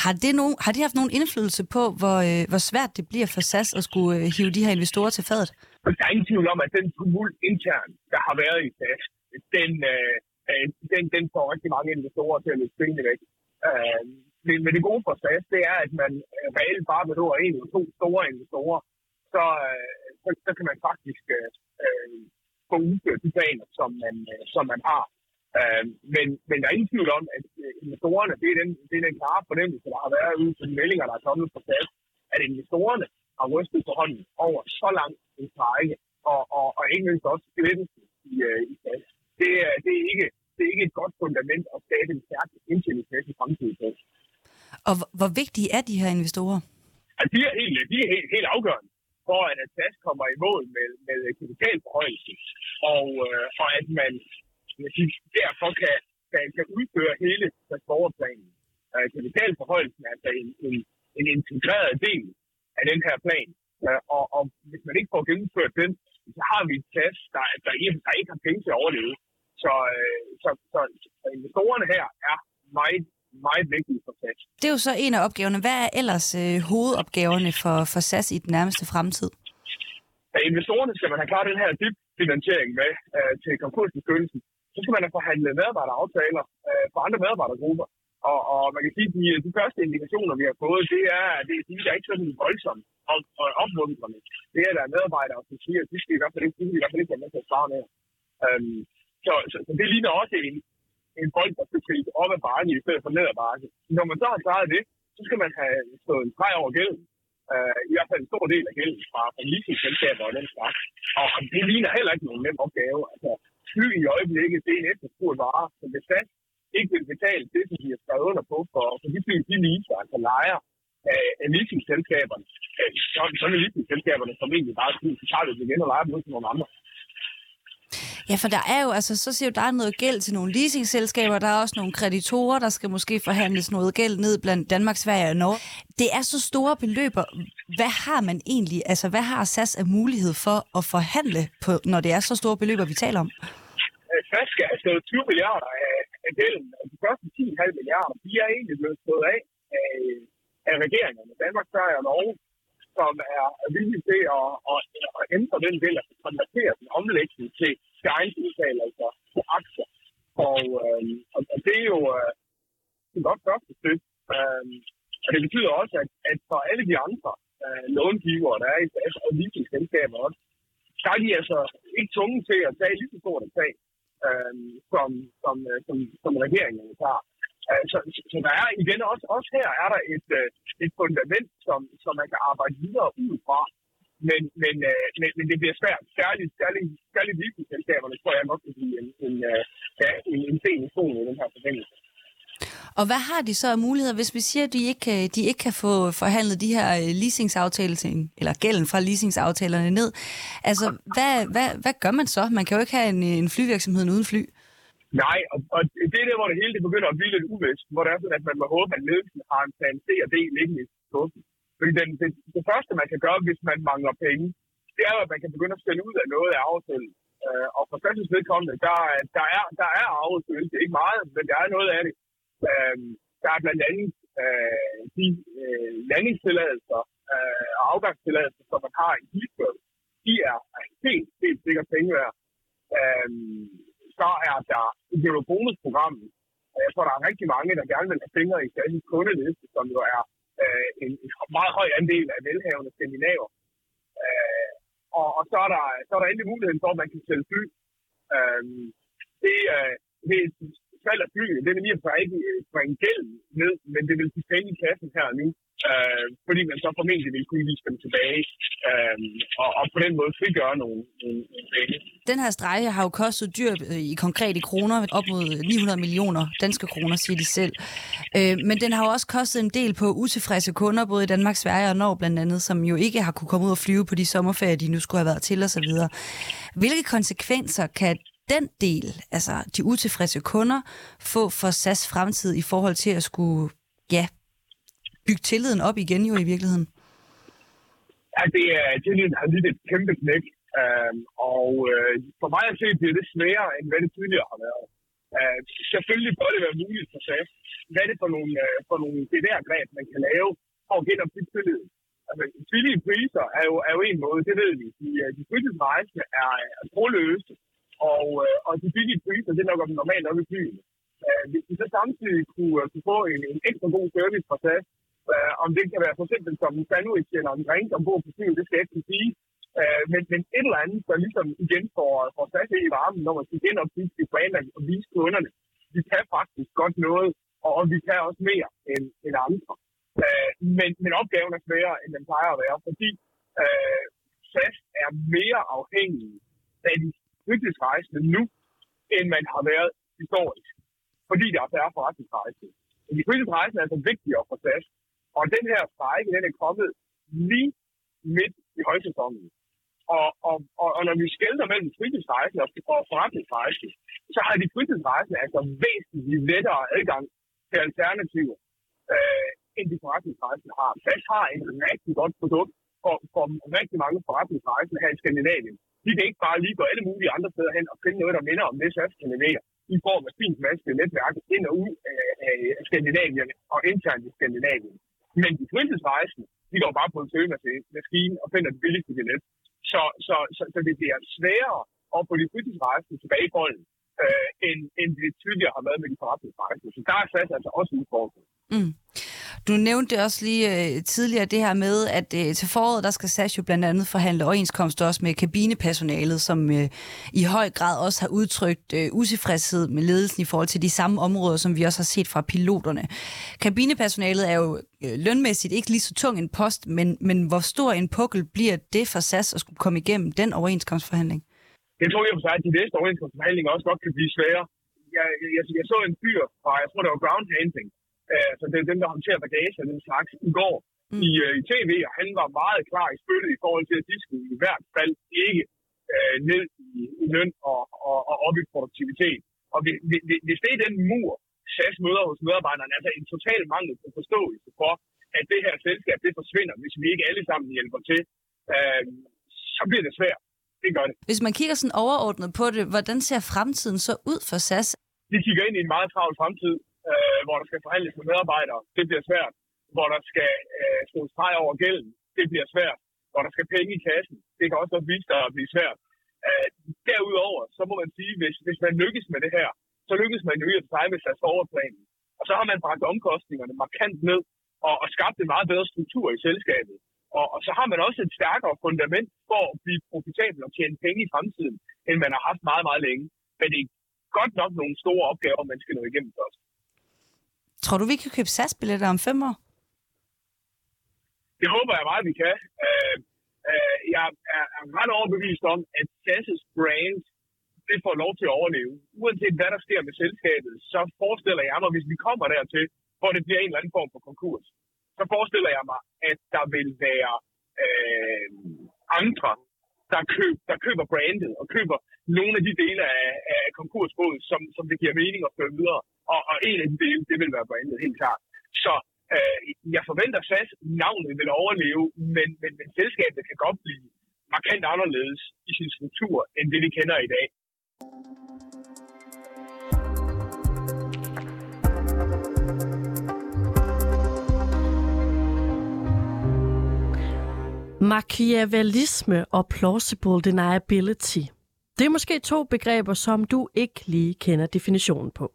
Har det, nogen, har det haft nogen indflydelse på, hvor, øh, hvor svært det bliver for SAS at skulle øh, hive de her investorer til fadet? Altså, der er ingen tvivl om, at den tumult intern, der har været i SAS, den, øh, den, den får rigtig mange investorer til at løbe pengene væk. Øh, men, men det gode for SAS, det er, at man reelt bare behøver en eller to store investorer, så, øh, så, så kan man faktisk øh, øh, få udført de planer, som man, øh, som man har. Øh, men, men der er ingen tvivl om, at øh, investorerne, det er, den, det er den klare fornemmelse, der har været ude på de meldinger, der er kommet på plads, at investorerne har rystet på hånden over så lang en strække, og, og, og ikke mindst også gevinsten i, øh, i SAS. Det, det, er ikke, det er ikke et godt fundament at skabe en stærk indtjeningsmæssig fremtid på. Og hvor vigtige er de her investorer? Ja, de er helt, de er helt, helt afgørende for at Atlas kommer i mål med, med kapitalforhøjelsen, og, øh, og at man jeg derfor kan, kan, kan udføre hele transportplanen. Øh, kapitalforhøjelsen er altså en, en, en integreret del af den her plan, øh, og, og hvis man ikke får gennemført den, så har vi et SAS, der, der, der, der ikke har penge til at overleve. Så, øh, så, så, så investorerne her er meget meget vigtige for SAS. Det er jo så en af opgaverne. Hvad er ellers øh, hovedopgaverne for, for SAS i den nærmeste fremtid? Ja, investorerne skal man have klar den her DIP-finansiering med øh, til konkursbeskyttelsen. Så skal man have forhandlet medarbejderaftaler øh, for andre medarbejdergrupper. Og, og man kan sige, at de, de første indikationer, vi har fået, det er, det, de er ikke sådan voldsomt og, og opmuntrende. Det er, der er medarbejdere, som siger, at de skal i hvert fald ikke, de skal i hvert fald ikke være med til at svare med. Øhm, så, så, så, det ligner også en, en bold, der skal spilles op ad bakken i stedet for ned ad bakken. Når man så har klaret det, så skal man have stået en streg over gælden. Uh, I hvert fald en stor del af gælden fra, fra leasingselskaber og den slags. Og det ligner heller ikke nogen nem opgave. Altså, fly i øjeblikket, det er en efterspurgt vare, som hvis SAS ikke vil betale det, som de har skrevet under på for, for de fly, de leaser, altså lejer af, af leasingselskaberne, øh, uh, så, så er leasingselskaberne formentlig bare, sige, så tager det igen og lejer dem ud til nogle andre. Ja, for der er jo, altså, så siger du, der er noget gæld til nogle leasingselskaber, der er også nogle kreditorer, der skal måske forhandles noget gæld ned blandt Danmark, Sverige og Norge. Det er så store beløber. Hvad har man egentlig, altså hvad har SAS af mulighed for at forhandle på, når det er så store beløber, vi taler om? Øh, SAS skal have stået 20 milliarder af, gælden, altså, og de første 10,5 milliarder, de er egentlig blevet stået af af, af regeringerne, Danmark, Sverige og Norge, som er villige til at, at, at ændre den del, altså konvertere den omlægning til, til altså på aktier. Og, øh, og, og det er jo øh, et godt første stykke. Øh, og det betyder også, at, at for alle de andre øh, långivere, der er i SAS og leasingselskaber også, der er de altså ikke tvunget til at tage lige så stort et tag, øh, som, som, øh, som, som regeringen tager. Øh, så, så der er igen også, også her er der et, øh, et fundament, som, som man kan arbejde videre ud fra. Men, men, øh, men, men det bliver svært. Særligt, særligt, særligt leasingselskaberne tror jeg nok kan blive en, en, ja, en, en sen i den her forbindelse. Og hvad har de så af muligheder, hvis vi siger, at de ikke, kan, de ikke kan få forhandlet de her leasingsaftaler, eller gælden fra leasingsaftalerne ned? Altså, hvad, hvad, hvad gør man så? Man kan jo ikke have en, en flyvirksomhed uden fly. Nej, og, og det er der, hvor det hele det begynder at blive lidt uvist, hvor det er sådan, at man må håbe, at ledelsen har en plan C og D liggende i skuffen. Fordi den, det, det, første, man kan gøre, hvis man mangler penge, det er, at man kan begynde at stille ud af noget af aftalen. Øh, og for Sandens vedkommende, der, der er, der er aftalen. Det er ikke meget, men der er noget af det. Øh, der er blandt andet øh, de øh, landingstilladelser øh, og afgangstilladelser, som man har i Heathrow. De er helt, helt sikkert penge værd. Øh, så er der Eurobonus-programmet. Jeg tror, der er rigtig mange, der gerne vil have fingre i Statens kundeliste, som jo er øh, en, en meget høj andel af velhavende skandinaver. Øh, og, og så, er der, så er der endelig muligheden for, at man kan sælge fly. Øh, det, øh, det er salg af fly, det vil lige at ikke bringe øh, gæld ned, men det vil give penge i kassen her nu øh, fordi man så formentlig vil kunne vise dem tilbage, øh, og, og på den måde frigøre nogle, nogle, penge. Den her strejke har jo kostet dyrt øh, i konkrete kroner, op mod 900 millioner danske kroner, siger de selv. Øh, men den har jo også kostet en del på utilfredse kunder, både i Danmark, Sverige og Norge blandt andet, som jo ikke har kunne komme ud og flyve på de sommerferier, de nu skulle have været til osv. Hvilke konsekvenser kan den del, altså de utilfredse kunder, få for SAS fremtid i forhold til at skulle ja, bygge tilliden op igen jo i virkeligheden? Ja, det er, tilliden har lidt et kæmpe knæk. Uh, og uh, for mig at se, bliver det sværere, end hvad det tidligere har været. Uh, selvfølgelig bør det være muligt for SAS. Hvad er det for nogle, uh, for nogle BDR-greb, man kan lave for at genopbygge tilliden? Altså, billige priser er jo, er jo en måde, det ved vi. De, øh, de fritidsrejsende er, er troløse, og, øh, og de fik billige priser, det er nok normalt nok i byen. Øh, hvis de så samtidig kunne, uh, kunne få en, en ekstra god service fra SAS, øh, om det kan være for eksempel som en sandwich eller en drink ombord på flyet, det skal jeg ikke sige. Øh, men, men et eller andet, der ligesom igen får, får SAS i varmen, når man skal genopbygge det brand og vise kunderne. Vi kan faktisk godt noget, og, og vi kan også mere end, end andre. Øh, men, men opgaven er sværere, end den plejer at være, fordi øh, SAS er mere afhængig af de forretningsrejsende nu, end man har været historisk. Fordi der er færre forretningsrejsende. De fritidsrejsende er altså vigtigere for SAS, og den her strejke, den er kommet lige midt i højsæsonen. Og, og, og, og når vi skælder mellem fritidsrejsende og forretningsrejsende, så har de fritidsrejsende altså væsentligt lettere adgang til alternativer, øh, end de forretningsrejsende har. SAS har et rigtig godt produkt for, for rigtig mange forretningsrejsende her i Skandinavien. De kan ikke bare lige gå alle mulige andre steder hen og finde noget, der minder om det, SAS kan levere i form af fint vanskelige netværk ind og ud af Skandinavien og internt i Skandinavien. Men de fritidsrejsende, de går bare på en søgemaskine og finder det billigste billet. Så, så, så, så det bliver sværere at få de fritidsrejsende tilbage i bolden, øh, end, end det tidligere har været med de forretningsrejsende. Så der er SAS altså også udfordring. Mm. Du nævnte også lige øh, tidligere det her med, at øh, til foråret, der skal SAS jo blandt andet forhandle overenskomster også med kabinepersonalet, som øh, i høj grad også har udtrykt øh, utilfredshed med ledelsen i forhold til de samme områder, som vi også har set fra piloterne. Kabinepersonalet er jo øh, lønmæssigt ikke lige så tung en post, men, men hvor stor en pukkel bliver det for SAS at skulle komme igennem den overenskomstforhandling? Jeg tror jo at de næste overenskomstforhandlinger også godt kan blive svære. Jeg, jeg, jeg så en fyr fra, jeg tror det var ground handling, øh, så det er dem, der håndterer bagage og den slags, i går mm. i, øh, i tv, og han var meget klar i spyttet i forhold til, at de skulle i hvert fald ikke øh, ned i, i løn og, og, op i produktivitet. Og hvis det er den mur, SAS møder hos medarbejderne, altså en total mangel på forståelse for, at det her selskab, det forsvinder, hvis vi ikke alle sammen hjælper til, øh, så bliver det svært. Det gør det. Hvis man kigger sådan overordnet på det, hvordan ser fremtiden så ud for SAS? Vi kigger ind i en meget travl fremtid, øh, hvor der skal forhandles med medarbejdere. Det bliver svært. Hvor der skal øh, skrues streg over gælden. Det bliver svært. Hvor der skal penge i kassen. Det kan også godt vise sig at blive svært. Øh, derudover, så må man sige, hvis, hvis man lykkes med det her, så lykkes man jo i at sig med SAS overplanen. Og så har man bragt omkostningerne markant ned og, og skabt en meget bedre struktur i selskabet. Og, og så har man også et stærkere fundament for at blive profitabel og tjene penge i fremtiden, end man har haft meget, meget længe. Men det er godt nok nogle store opgaver, man skal nå igennem først. Tror du, vi kan købe SAS-billetter om fem år? Det håber jeg meget, vi kan. Uh, uh, jeg er, er ret overbevist om, at SAS' brand det får lov til at overleve. Uanset hvad der sker med selskabet, så forestiller jeg mig, hvis vi kommer dertil, hvor det bliver en eller anden form for konkurs, så forestiller jeg mig, at der vil være øh, andre, der, køb, der køber brandet og køber nogle af de dele af, af konkursbådet, som, som det giver mening at føre videre. Og, og en af de dele, det vil være brandet, helt klart. Så øh, jeg forventer SAS, navnet vil overleve, men, men, men selskabet kan godt blive markant anderledes i sin struktur, end det vi kender i dag. Machiavellisme og plausible deniability. Det er måske to begreber, som du ikke lige kender definitionen på.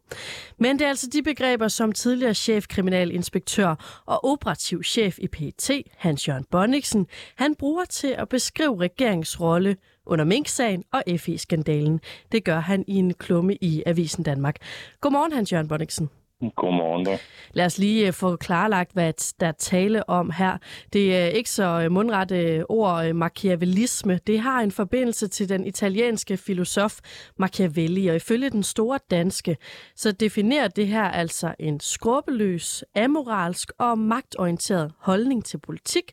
Men det er altså de begreber, som tidligere chefkriminalinspektør og operativ chef i PET, Hans-Jørgen Bonniksen, han bruger til at beskrive regeringsrolle under Mink-sagen og FE-skandalen. Det gør han i en klumme i Avisen Danmark. Godmorgen, Hans-Jørgen Bonniksen. Godmorgen da. Lad os lige øh, få klarlagt, hvad der er tale om her. Det er øh, ikke så øh, mundrette ord, machiavellisme. Det har en forbindelse til den italienske filosof Machiavelli, og ifølge den store danske, så definerer det her altså en skrupelløs, amoralsk og magtorienteret holdning til politik,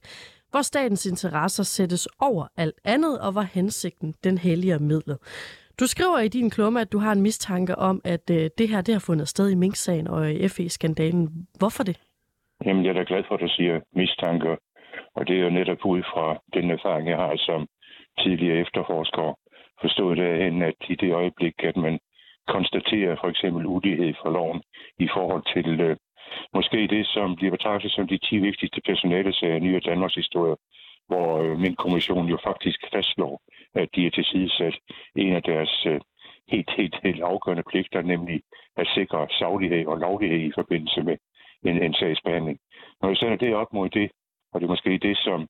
hvor statens interesser sættes over alt andet, og hvor hensigten den hellige midlet. Du skriver i din klumme, at du har en mistanke om, at øh, det her det har fundet sted i Mink-sagen og i FE-skandalen. Hvorfor det? Jamen, jeg er da glad for, at du siger mistanke. Og det er jo netop ud fra den erfaring, jeg har som tidligere efterforsker, forstået derhen, at i det øjeblik, at man konstaterer for eksempel ulighed for loven i forhold til øh, måske det, som bliver betragtet som de 10 vigtigste personalesager i nyere Danmarks historie, hvor øh, min kommission jo faktisk fastslår, at de er tilsidesat en af deres øh, helt, helt, helt afgørende pligter, nemlig at sikre saglighed og lovlighed i forbindelse med en, en sagsbehandling. Når jeg sender det op mod det, og det er måske det, som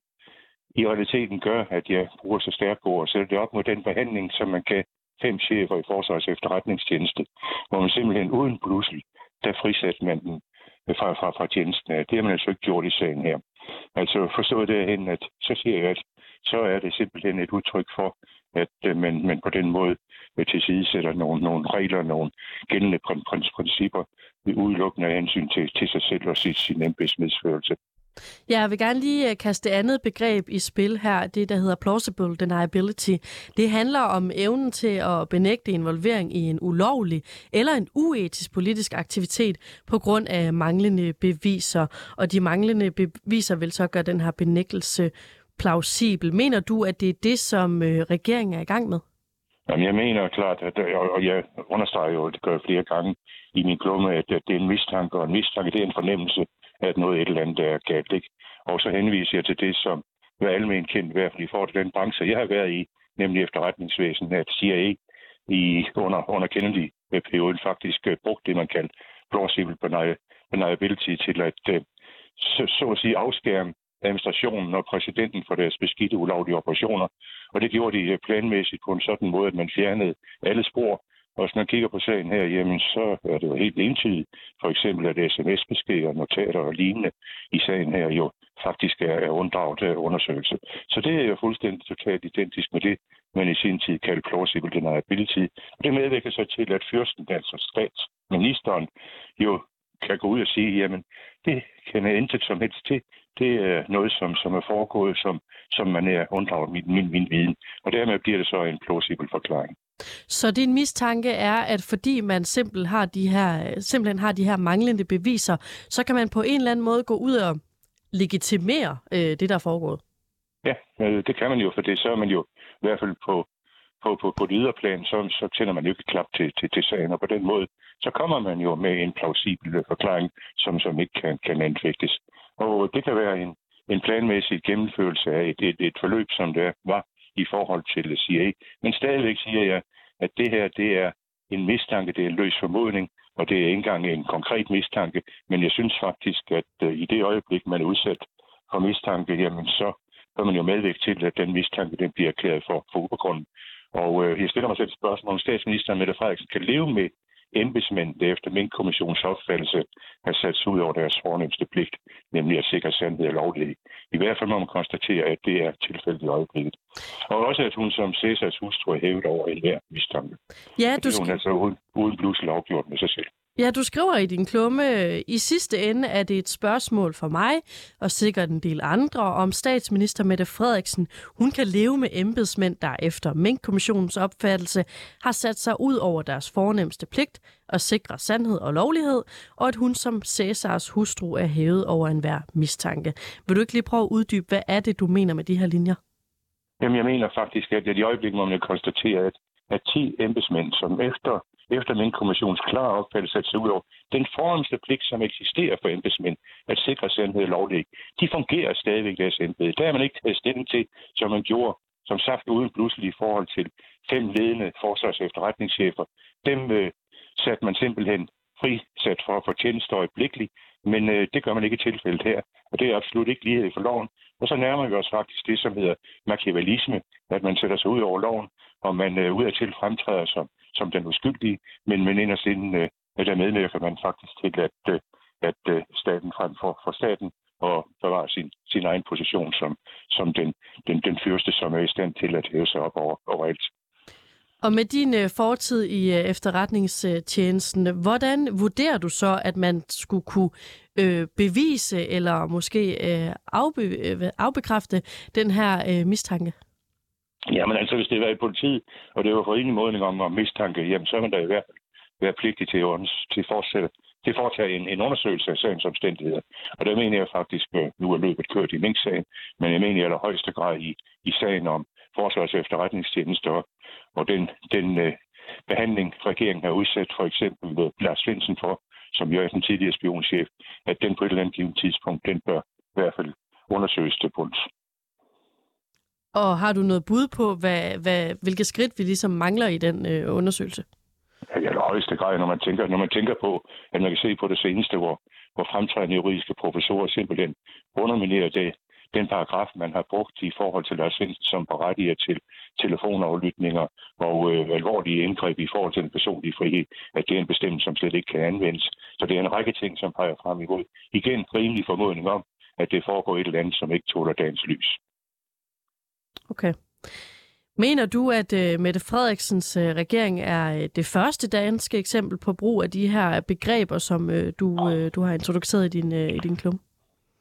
i realiteten gør, at jeg bruger så stærkt ord, og sætter det op mod den behandling, som man kan fem chefer i Forsvars efterretningstjeneste, hvor man simpelthen uden blussel, der frisætter man den øh, fra, fra, fra tjenesten. Det har man altså ikke gjort i sagen her. Altså forstået derhen, at så siger jeg, at så er det simpelthen et udtryk for, at øh, man, man på den måde øh, tilsidesætter nogle, nogle regler, nogle gældende principper udelukkende af hensyn til, til sig selv og sit, sin embedsmedsførelse. Ja, jeg vil gerne lige øh, kaste andet begreb i spil her, det der hedder plausible deniability. Det handler om evnen til at benægte involvering i en ulovlig eller en uetisk politisk aktivitet på grund af manglende beviser, og de manglende beviser vil så gøre den her benægtelse plausibel. Mener du, at det er det, som øh, regeringen er i gang med? Jamen, jeg mener klart, at, øh, og jeg understreger jo, det gør flere gange i min klumme, at det er en mistanke, og en mistanke det er en fornemmelse at noget et eller andet er galt. Ikke? Og så henviser jeg til det, som er almindeligt kendt, i hvert fald i forhold til den branche, jeg har været i, nemlig efterretningsvæsenet, at CIA i, under, under Kennedy-perioden faktisk øh, uh, brugte det, man kaldte plausible deniability til at, uh, så, så at sige, afskærme administrationen og præsidenten for deres beskidte ulovlige operationer. Og det gjorde de øh, planmæssigt på en sådan måde, at man fjernede alle spor og hvis man kigger på sagen her, jamen, så er det jo helt entydigt. For eksempel at sms-beskeder, notater og lignende i sagen her jo faktisk er, unddraget af undersøgelse. Så det er jo fuldstændig totalt identisk med det, man i sin tid kaldte plausible deniability. Og det medvirker så til, at fyrsten, altså statsministeren, jo kan gå ud og sige, jamen, det kender jeg intet som helst til. Det er noget, som, som er foregået, som, som man er unddraget min, min, min viden. Og dermed bliver det så en plausible forklaring. Så din mistanke er, at fordi man simpelthen har de her, simpelthen har de her manglende beviser, så kan man på en eller anden måde gå ud og legitimere øh, det, der er foregået? Ja, øh, det kan man jo, for det så er man jo i hvert fald på, på, på, på det ydre plan, så, så tænder man jo ikke klap til, til, til sagen, og på den måde, så kommer man jo med en plausibel øh, forklaring, som, som ikke kan, kan anfægtes. Og det kan være en, en planmæssig gennemførelse af et, et, et forløb, som det var i forhold til CIA. Men stadigvæk siger jeg, at det her, det er en mistanke, det er en løs formodning, og det er ikke engang en konkret mistanke, men jeg synes faktisk, at øh, i det øjeblik, man er udsat for mistanke, jamen så bør man jo medvirke til, at den mistanke den bliver erklæret for, for ubegrundet. Og øh, jeg stiller mig selv et spørgsmål, om statsministeren Mette Frederiksen kan leve med embedsmænd, der efter min kommissions opfattelse har sat sig ud over deres fornemmeste pligt, nemlig at sikre sandhed og lovlighed. I hvert fald må man konstatere, at det er tilfældet i øjeblikket. Og også, at hun som Cæsars hustru er hævet over enhver mistanke. Ja, du... Er hun altså uden, uden blusel afgjort med sig selv. Ja, du skriver i din klumme, øh, i sidste ende er det et spørgsmål for mig, og sikkert en del andre, om statsminister Mette Frederiksen, hun kan leve med embedsmænd, der efter Mink-kommissionens opfattelse har sat sig ud over deres fornemmeste pligt at sikre sandhed og lovlighed, og at hun som Cæsars hustru er hævet over enhver mistanke. Vil du ikke lige prøve at uddybe, hvad er det, du mener med de her linjer? Jamen, jeg mener faktisk, at i øjeblikket må man konstatere, at, at 10 embedsmænd, som efter efter min kommissions klare opfattelse at se ud over den forhåndste pligt, som eksisterer for embedsmænd, at sikre sandhed og lovlighed, de fungerer stadigvæk deres embede. Der er man ikke taget stilling til, som man gjorde, som sagt, uden pludselig i forhold til fem ledende forsvars- efterretningschefer. Dem øh, satte man simpelthen frisat for at få tjenester øjeblikkeligt, men øh, det gør man ikke i tilfældet her, og det er absolut ikke lighed for loven. Og så nærmer vi os faktisk det, som hedder machiavellisme, at man sætter sig ud over loven, og man øh, udadtil fremtræder som som den uskyldige, men, men inderst inden, øh, der medvirker man faktisk til, at, øh, at øh, staten frem for, for staten og bevare sin, sin egen position som, som den, den, den fyrste, som er i stand til at hæve sig op over, alt. Og med din øh, fortid i øh, efterretningstjenesten, hvordan vurderer du så, at man skulle kunne øh, bevise eller måske øh, afbe, øh, afbekræfte den her øh, mistanke? Jamen altså, hvis det var i politiet, og det var for en modning om, om mistanke, jamen så er man da i hvert fald være pligtig til, til, fortsætte, til at foretage en, en undersøgelse af sagens omstændigheder. Og der mener jeg faktisk, at nu er løbet kørt i Mink-sagen, men jeg mener i allerhøjeste grad i, i sagen om forsvars- og efterretningstjenester, og den, den øh, behandling, regeringen har udsat for eksempel ved Lars Svendsen for, som jo er den tidligere spionchef, at den på et eller andet tidspunkt, den bør i hvert fald undersøges til bunds. Og har du noget bud på, hvad, hvad, hvilke skridt vi ligesom mangler i den øh, undersøgelse? Ja, i allerhøjeste grad, når man, tænker, når man tænker på, at man kan se på det seneste, hvor, hvor fremtrædende juridiske professorer simpelthen underminerer det, den paragraf, man har brugt i forhold til Lars Svendsen, som berettiger til telefonaflytninger og øh, alvorlige indgreb i forhold til den personlige frihed, at det er en bestemmelse, som slet ikke kan anvendes. Så det er en række ting, som peger frem imod. Igen, rimelig formodning om, at det foregår et eller andet, som ikke tåler dagens lys. Okay. Mener du, at øh, Mette Frederiksens øh, regering er øh, det første danske eksempel på brug af de her begreber, som øh, du, øh, du har introduceret i din, øh, i din klum?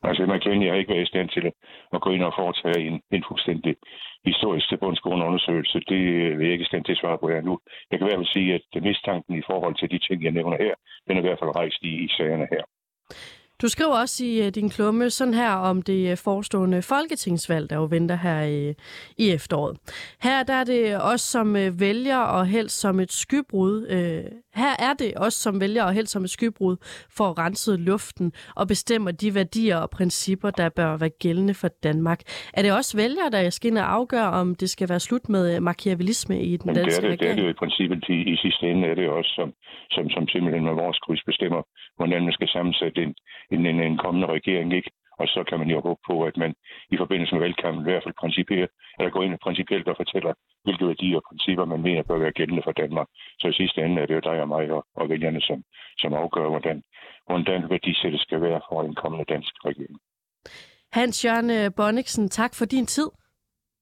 Altså, man kan jeg ikke være i stand til at gå ind og foretage en, en fuldstændig historisk tilbundsgående undersøgelse. Det øh, vil jeg ikke i stand til at svare på her nu. Jeg kan i hvert fald sige, at mistanken i forhold til de ting, jeg nævner her, den er i hvert fald rejst i, i sagerne her. Du skriver også i uh, din klumme sådan her om det uh, forestående folketingsvalg, der jo venter her i, i efteråret. Her der er det også som uh, vælger og helst som et skybrud. Uh, her er det også som vælger og helst som et skybrud for at rense luften og bestemme de værdier og principper, der bør være gældende for Danmark. Er det også vælgere, der skal ind og afgøre, om det skal være slut med machiavellisme i den danske det er det, regering? Det er det jo i princippet. I, i sidste ende er det også, som, som, som simpelthen med vores kryds bestemmer, hvordan man skal sammensætte en, en, en, en kommende regering, ikke? Og så kan man jo håbe på, at man i forbindelse med valgkampen i hvert fald principielt, eller går ind principielt og fortæller, hvilke værdier og principper man mener bør være gældende for Danmark. Så i sidste ende er det jo dig og mig og, og vælgerne, som, som afgør, hvordan, hvordan værdisættet skal være for en kommende dansk regering. Hans Jørgen Bonniksen, tak for din tid.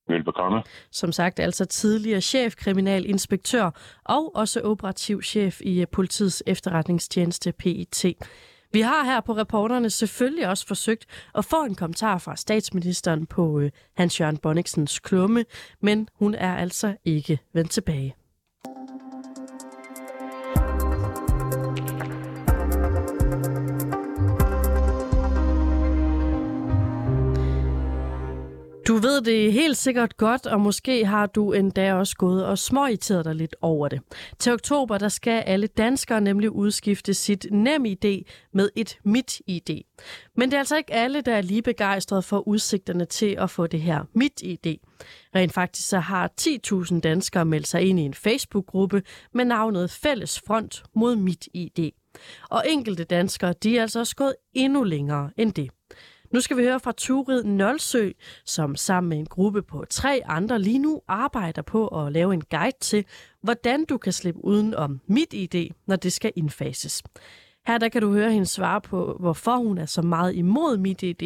Velbekomme. Som sagt altså tidligere chef, kriminalinspektør og også operativ chef i politiets efterretningstjeneste PIT. Vi har her på reporterne selvfølgelig også forsøgt at få en kommentar fra statsministeren på øh, Hans-Jørgen Bonniksens klumme, men hun er altså ikke vendt tilbage. Ved det helt sikkert godt, og måske har du endda også gået og småirriteret dig lidt over det. Til oktober der skal alle danskere nemlig udskifte sit nem ID med et mit ID. Men det er altså ikke alle, der er lige begejstrede for udsigterne til at få det her mit ID. Rent faktisk så har 10.000 danskere meldt sig ind i en Facebook-gruppe med navnet Fælles Front mod mit ID. Og enkelte danskere, de er altså også gået endnu længere end det. Nu skal vi høre fra Turid Nølsø, som sammen med en gruppe på tre andre lige nu arbejder på at lave en guide til, hvordan du kan slippe uden om mit ID, når det skal indfases. Her der kan du høre hende svare på, hvorfor hun er så meget imod mit ID,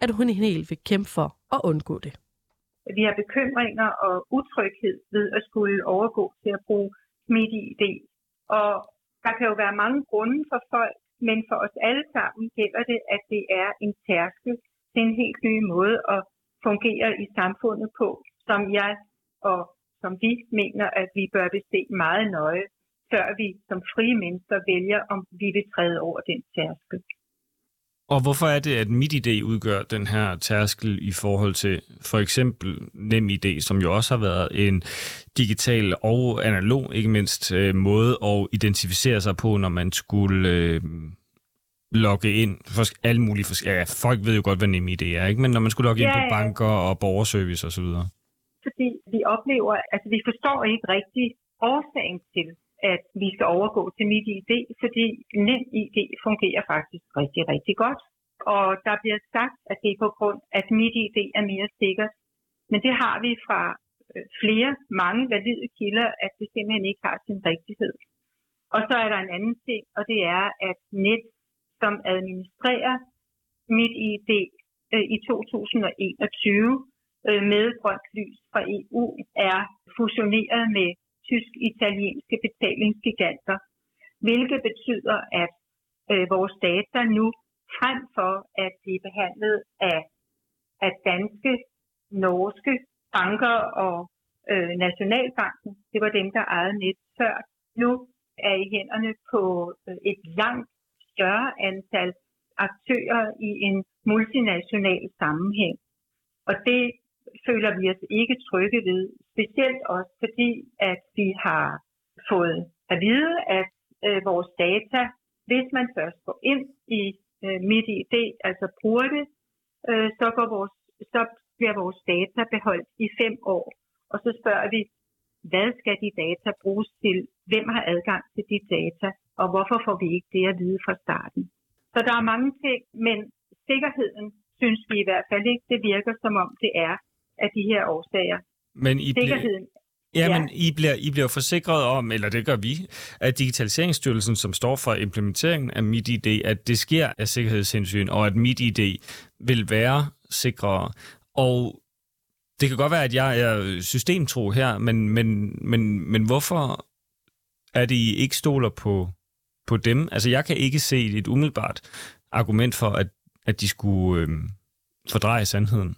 at hun helt vil kæmpe for at undgå det. Vi har bekymringer og utryghed ved at skulle overgå til at bruge mit ID. Og der kan jo være mange grunde for folk men for os alle sammen gælder det, at det er en tærskel til en helt ny måde at fungere i samfundet på, som jeg og som vi mener, at vi bør beste meget nøje, før vi som frie mennesker vælger, om vi vil træde over den tærskel. Og hvorfor er det, at MitID udgør den her tærskel i forhold til for eksempel NemID, som jo også har været en digital og analog, ikke mindst, øh, måde at identificere sig på, når man skulle øh, logge ind. For alle mulige for, ja, folk ved jo godt, hvad NemID er, ikke? men når man skulle logge ja, ind på banker og borgerservice osv. Fordi vi oplever, altså vi forstår ikke rigtig årsagen til, at vi skal overgå til mit ID, fordi NemID fungerer faktisk rigtig, rigtig godt. Og der bliver sagt, at det er på grund at mit ID er mere sikkert. Men det har vi fra øh, flere, mange valide kilder, at det simpelthen ikke har sin rigtighed. Og så er der en anden ting, og det er, at net, som administrerer mit ID øh, i 2021 øh, med grønt lys fra EU, er fusioneret med tysk-italienske betalingsgiganter, hvilket betyder, at øh, vores data nu frem for at blive behandlet af, af danske, norske banker og øh, Nationalbanken, det var dem, der ejede net før, nu er i hænderne på øh, et langt større antal aktører i en multinational sammenhæng. Og det føler vi os ikke trygge ved, specielt også fordi, at vi har fået at vide, at øh, vores data, hvis man først går ind i øh, mit ID, altså bruger det, øh, så, går vores, så bliver vores data beholdt i fem år. Og så spørger vi, hvad skal de data bruges til? Hvem har adgang til de data? Og hvorfor får vi ikke det at vide fra starten? Så der er mange ting, men sikkerheden synes vi i hvert fald ikke, det virker som om det er af de her årsager. Men I Sikkerheden. Ja, ja, men I bliver, I bliver forsikret om, eller det gør vi, at Digitaliseringsstyrelsen, som står for implementeringen af MitID, at det sker af sikkerhedshensyn, og at MitID vil være sikrere. Og det kan godt være, at jeg er systemtro her, men, men, men, men hvorfor er det, I ikke stoler på, på dem? Altså, jeg kan ikke se et umiddelbart argument for, at, at de skulle øh, fordreje sandheden.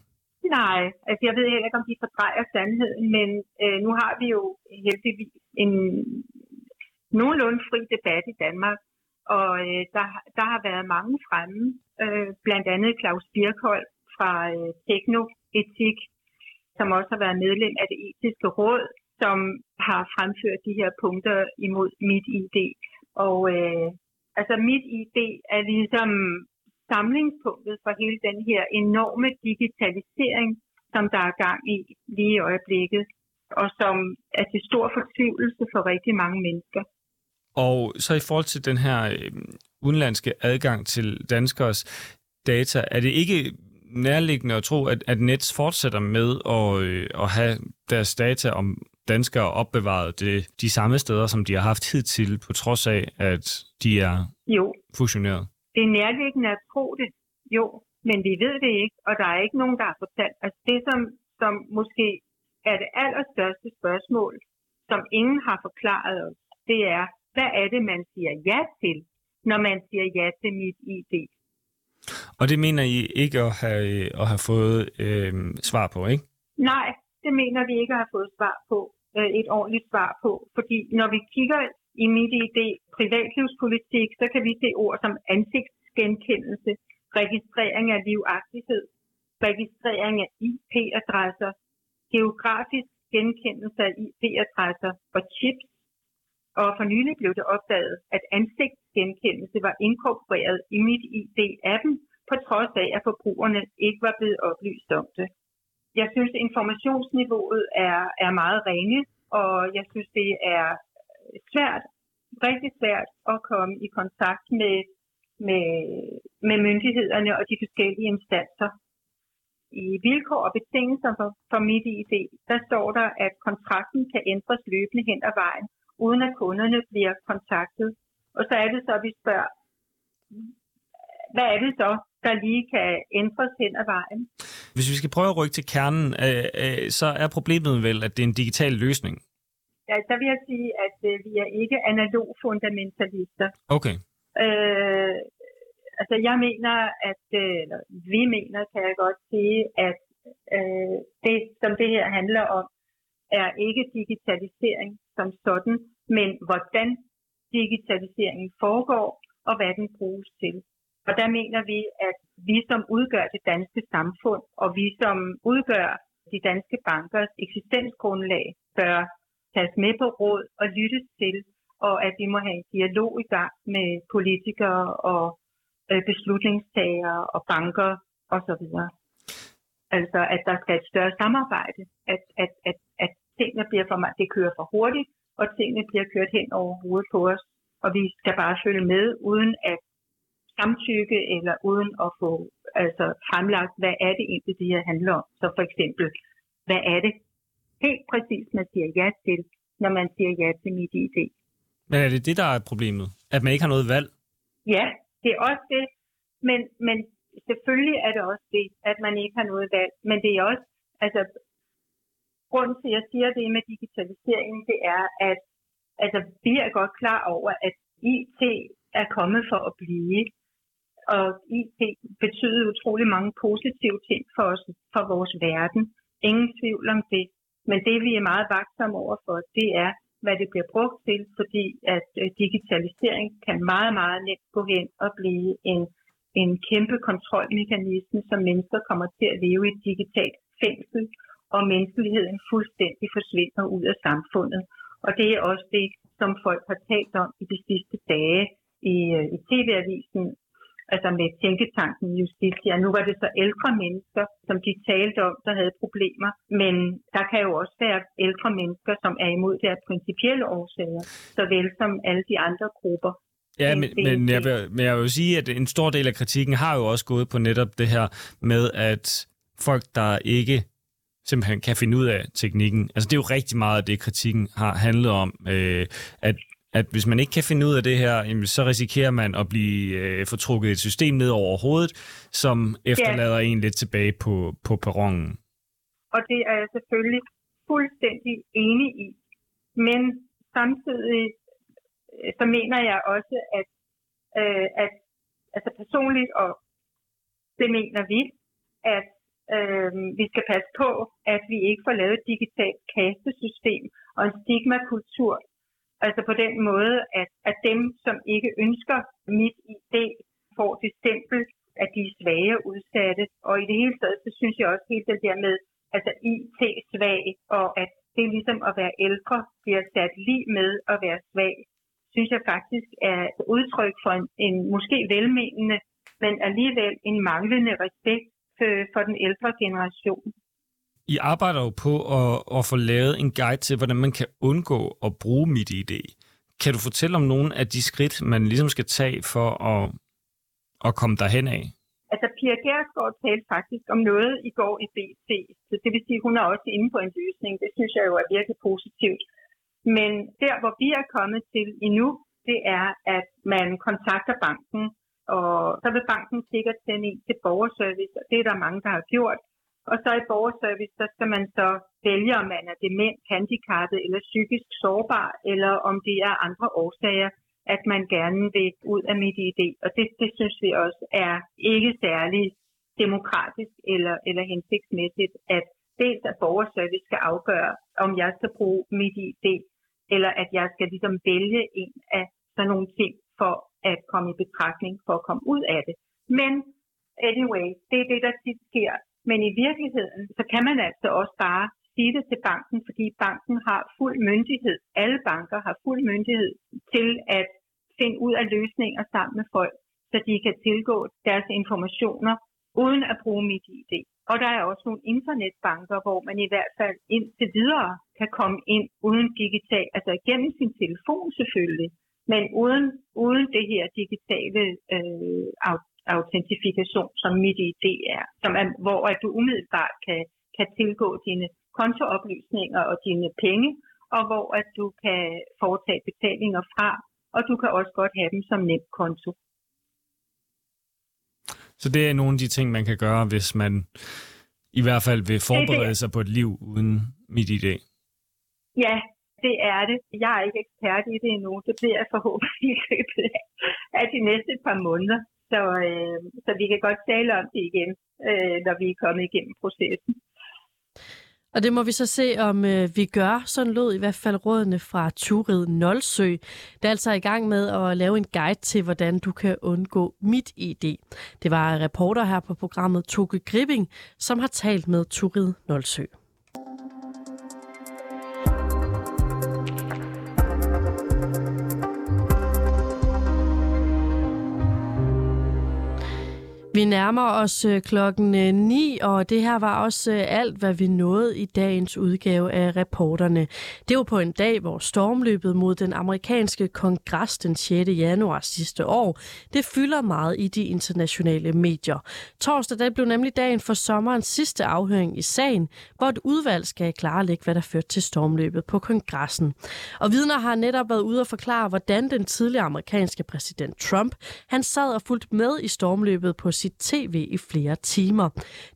Nej, altså jeg ved heller ikke, om de fordrejer sandheden, men øh, nu har vi jo heldigvis en nogenlunde fri debat i Danmark, og øh, der, der har været mange fremme, øh, blandt andet Claus Birkholm fra øh, Teknoetik, som også har været medlem af det etiske råd, som har fremført de her punkter imod mit ID. Og øh, altså mit ID er ligesom samlingspunktet for hele den her enorme digitalisering, som der er gang i lige i øjeblikket, og som er til stor fortvivlelse for rigtig mange mennesker. Og så i forhold til den her øh, udenlandske adgang til danskers data, er det ikke nærliggende at tro, at, at Nets fortsætter med at, øh, at have deres data om danskere opbevaret det, de samme steder, som de har haft hidtil, på trods af, at de er jo. fusioneret? Det er nærliggende at tro det, jo, men vi ved det ikke, og der er ikke nogen, der har fortalt. Altså det, som, som måske er det allerstørste spørgsmål, som ingen har forklaret os, det er, hvad er det, man siger ja til, når man siger ja til mit ID? Og det mener I ikke at have, at have fået øh, svar på, ikke? Nej, det mener vi ikke at have fået svar på, øh, et ordentligt svar på. Fordi når vi kigger i mit idé privatlivspolitik, så kan vi se ord som ansigtsgenkendelse, registrering af livagtighed, registrering af IP-adresser, geografisk genkendelse af IP-adresser og chips. Og for nylig blev det opdaget, at ansigtsgenkendelse var inkorporeret i mit ID-appen, på trods af, at forbrugerne ikke var blevet oplyst om det. Jeg synes, informationsniveauet er, er meget ringe, og jeg synes, det er svært, rigtig svært at komme i kontakt med, med, med myndighederne og de forskellige instanser. I vilkår og betingelser for, for MitID, der står der, at kontrakten kan ændres løbende hen ad vejen, uden at kunderne bliver kontaktet. Og så er det så, at vi spørger, hvad er det så, der lige kan ændres hen ad vejen? Hvis vi skal prøve at rykke til kernen, øh, øh, så er problemet vel, at det er en digital løsning. Ja, der vil jeg sige, at øh, vi er ikke analog fundamentalister. Okay. Øh, altså jeg mener, at øh, eller vi mener, kan jeg godt sige, at øh, det, som det her handler om, er ikke digitalisering som sådan, men hvordan digitaliseringen foregår, og hvad den bruges til. Og der mener vi, at vi som udgør det danske samfund, og vi som udgør de danske bankers eksistensgrundlag, bør tages med på råd og lyttes til, og at vi må have en dialog i gang med politikere og øh, beslutningstagere og banker osv. Altså, at der skal et større samarbejde, at, at, at, at tingene bliver for meget, det kører for hurtigt, og tingene bliver kørt hen over hovedet på os, og vi skal bare følge med, uden at samtykke eller uden at få altså, fremlagt, hvad er det egentlig, det her handler om. Så for eksempel, hvad er det helt præcis, man siger ja til, når man siger ja til mit ID. Men er det det, der er problemet? At man ikke har noget valg? Ja, det er også det. Men, men selvfølgelig er det også det, at man ikke har noget valg. Men det er også, altså, grunden til, at jeg siger det med digitalisering, det er, at altså, vi er godt klar over, at IT er kommet for at blive og IT betyder utrolig mange positive ting for os, for vores verden. Ingen tvivl om det. Men det, vi er meget vagtsomme over for, det er, hvad det bliver brugt til, fordi at øh, digitalisering kan meget, meget let gå hen og blive en, en kæmpe kontrolmekanisme, som mennesker kommer til at leve i et digitalt fængsel, og menneskeligheden fuldstændig forsvinder ud af samfundet. Og det er også det, som folk har talt om i de sidste dage i, øh, i TV-avisen altså med tænketanken Justitia. Nu var det så ældre mennesker, som de talte om, der havde problemer, men der kan jo også være ældre mennesker, som er imod det af principielle årsager, såvel som alle de andre grupper. Ja, men, men, jeg vil, men jeg vil sige, at en stor del af kritikken har jo også gået på netop det her med, at folk, der ikke simpelthen kan finde ud af teknikken. Altså det er jo rigtig meget af det, kritikken har handlet om, øh, at at hvis man ikke kan finde ud af det her, så risikerer man at blive øh, fortrukket et system ned over hovedet, som efterlader ja. en lidt tilbage på, på perronen. Og det er jeg selvfølgelig fuldstændig enig i. Men samtidig øh, så mener jeg også, at, øh, at altså personligt, og det mener vi, at øh, vi skal passe på, at vi ikke får lavet et digitalt kastesystem og en stigmakultur, Altså på den måde, at, at dem, som ikke ønsker mit ID, får det stempel, at de er svage og udsatte. Og i det hele taget, så synes jeg også helt det der med, altså IT-svag, og at det er ligesom at være ældre bliver sat lige med at være svag, synes jeg faktisk er et udtryk for en, en måske velmenende, men alligevel en manglende respekt for, for den ældre generation. I arbejder jo på at, at få lavet en guide til, hvordan man kan undgå at bruge mit idé. Kan du fortælle om nogle af de skridt, man ligesom skal tage for at, at komme derhen af? Altså, Pia Gersgaard talte faktisk om noget i går i BT, så det vil sige, at hun er også inde på en løsning. Det synes jeg jo er virkelig positivt. Men der, hvor vi er kommet til endnu, det er, at man kontakter banken, og så vil banken sikkert sende en til borgerservice, og det er der mange, der har gjort. Og så i borgerservice, så skal man så vælge, om man er dement, handicappet eller psykisk sårbar, eller om det er andre årsager, at man gerne vil ud af mit idé. Og det, det synes vi også er ikke særlig demokratisk eller, eller hensigtsmæssigt, at dels at borgerservice skal afgøre, om jeg skal bruge mit ID, eller at jeg skal ligesom vælge en af sådan nogle ting for at komme i betragtning for at komme ud af det. Men anyway, det er det, der tit sker men i virkeligheden, så kan man altså også bare sige det til banken, fordi banken har fuld myndighed. Alle banker har fuld myndighed til at finde ud af løsninger sammen med folk, så de kan tilgå deres informationer uden at bruge mit ID. Og der er også nogle internetbanker, hvor man i hvert fald indtil videre kan komme ind uden digital, altså gennem sin telefon selvfølgelig, men uden, uden det her digitale øh, autentifikation, som mit ID er, som er hvor at du umiddelbart kan, kan tilgå dine kontooplysninger og dine penge, og hvor at du kan foretage betalinger fra, og du kan også godt have dem som nem konto. Så det er nogle af de ting, man kan gøre, hvis man i hvert fald vil forberede sig på et liv uden mit idé. Ja, det er det. Jeg er ikke ekspert i det endnu. Det bliver jeg forhåbentlig i løbet af de næste par måneder. Så, øh, så vi kan godt tale om det igen, øh, når vi er kommet igennem processen. Og det må vi så se, om øh, vi gør. Sådan lød i hvert fald rådene fra Turid Nolsø, der altså er altså i gang med at lave en guide til, hvordan du kan undgå mit ID. Det var reporter her på programmet Toke Gripping, som har talt med Turid Nolsø. Vi nærmer os øh, klokken øh, 9, og det her var også øh, alt, hvad vi nåede i dagens udgave af reporterne. Det var på en dag, hvor stormløbet mod den amerikanske kongres den 6. januar sidste år, det fylder meget i de internationale medier. Torsdag der blev nemlig dagen for sommerens sidste afhøring i sagen, hvor et udvalg skal klarlægge, hvad der førte til stormløbet på kongressen. Og vidner har netop været ude og forklare, hvordan den tidligere amerikanske præsident Trump, han sad og fulgte med i stormløbet på sit tv i flere timer.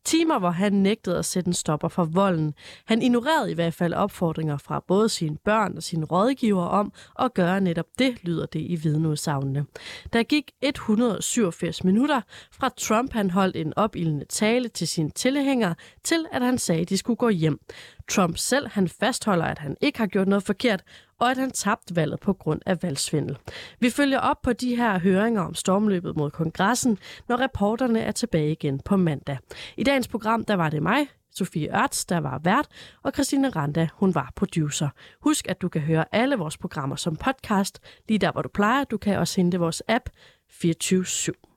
Timer, hvor han nægtede at sætte en stopper for volden. Han ignorerede i hvert fald opfordringer fra både sine børn og sine rådgiver om at gøre netop det, lyder det i vidneudsagnene. Der gik 187 minutter fra Trump han holdt en opildende tale til sine tilhængere, til at han sagde, at de skulle gå hjem. Trump selv han fastholder, at han ikke har gjort noget forkert, og at han tabte valget på grund af valgsvindel. Vi følger op på de her høringer om stormløbet mod kongressen, når reporterne er tilbage igen på mandag. I dagens program der var det mig, Sofie Ørts, der var vært, og Christine Randa, hun var producer. Husk, at du kan høre alle vores programmer som podcast, lige der, hvor du plejer. Du kan også hente vores app 24 /7.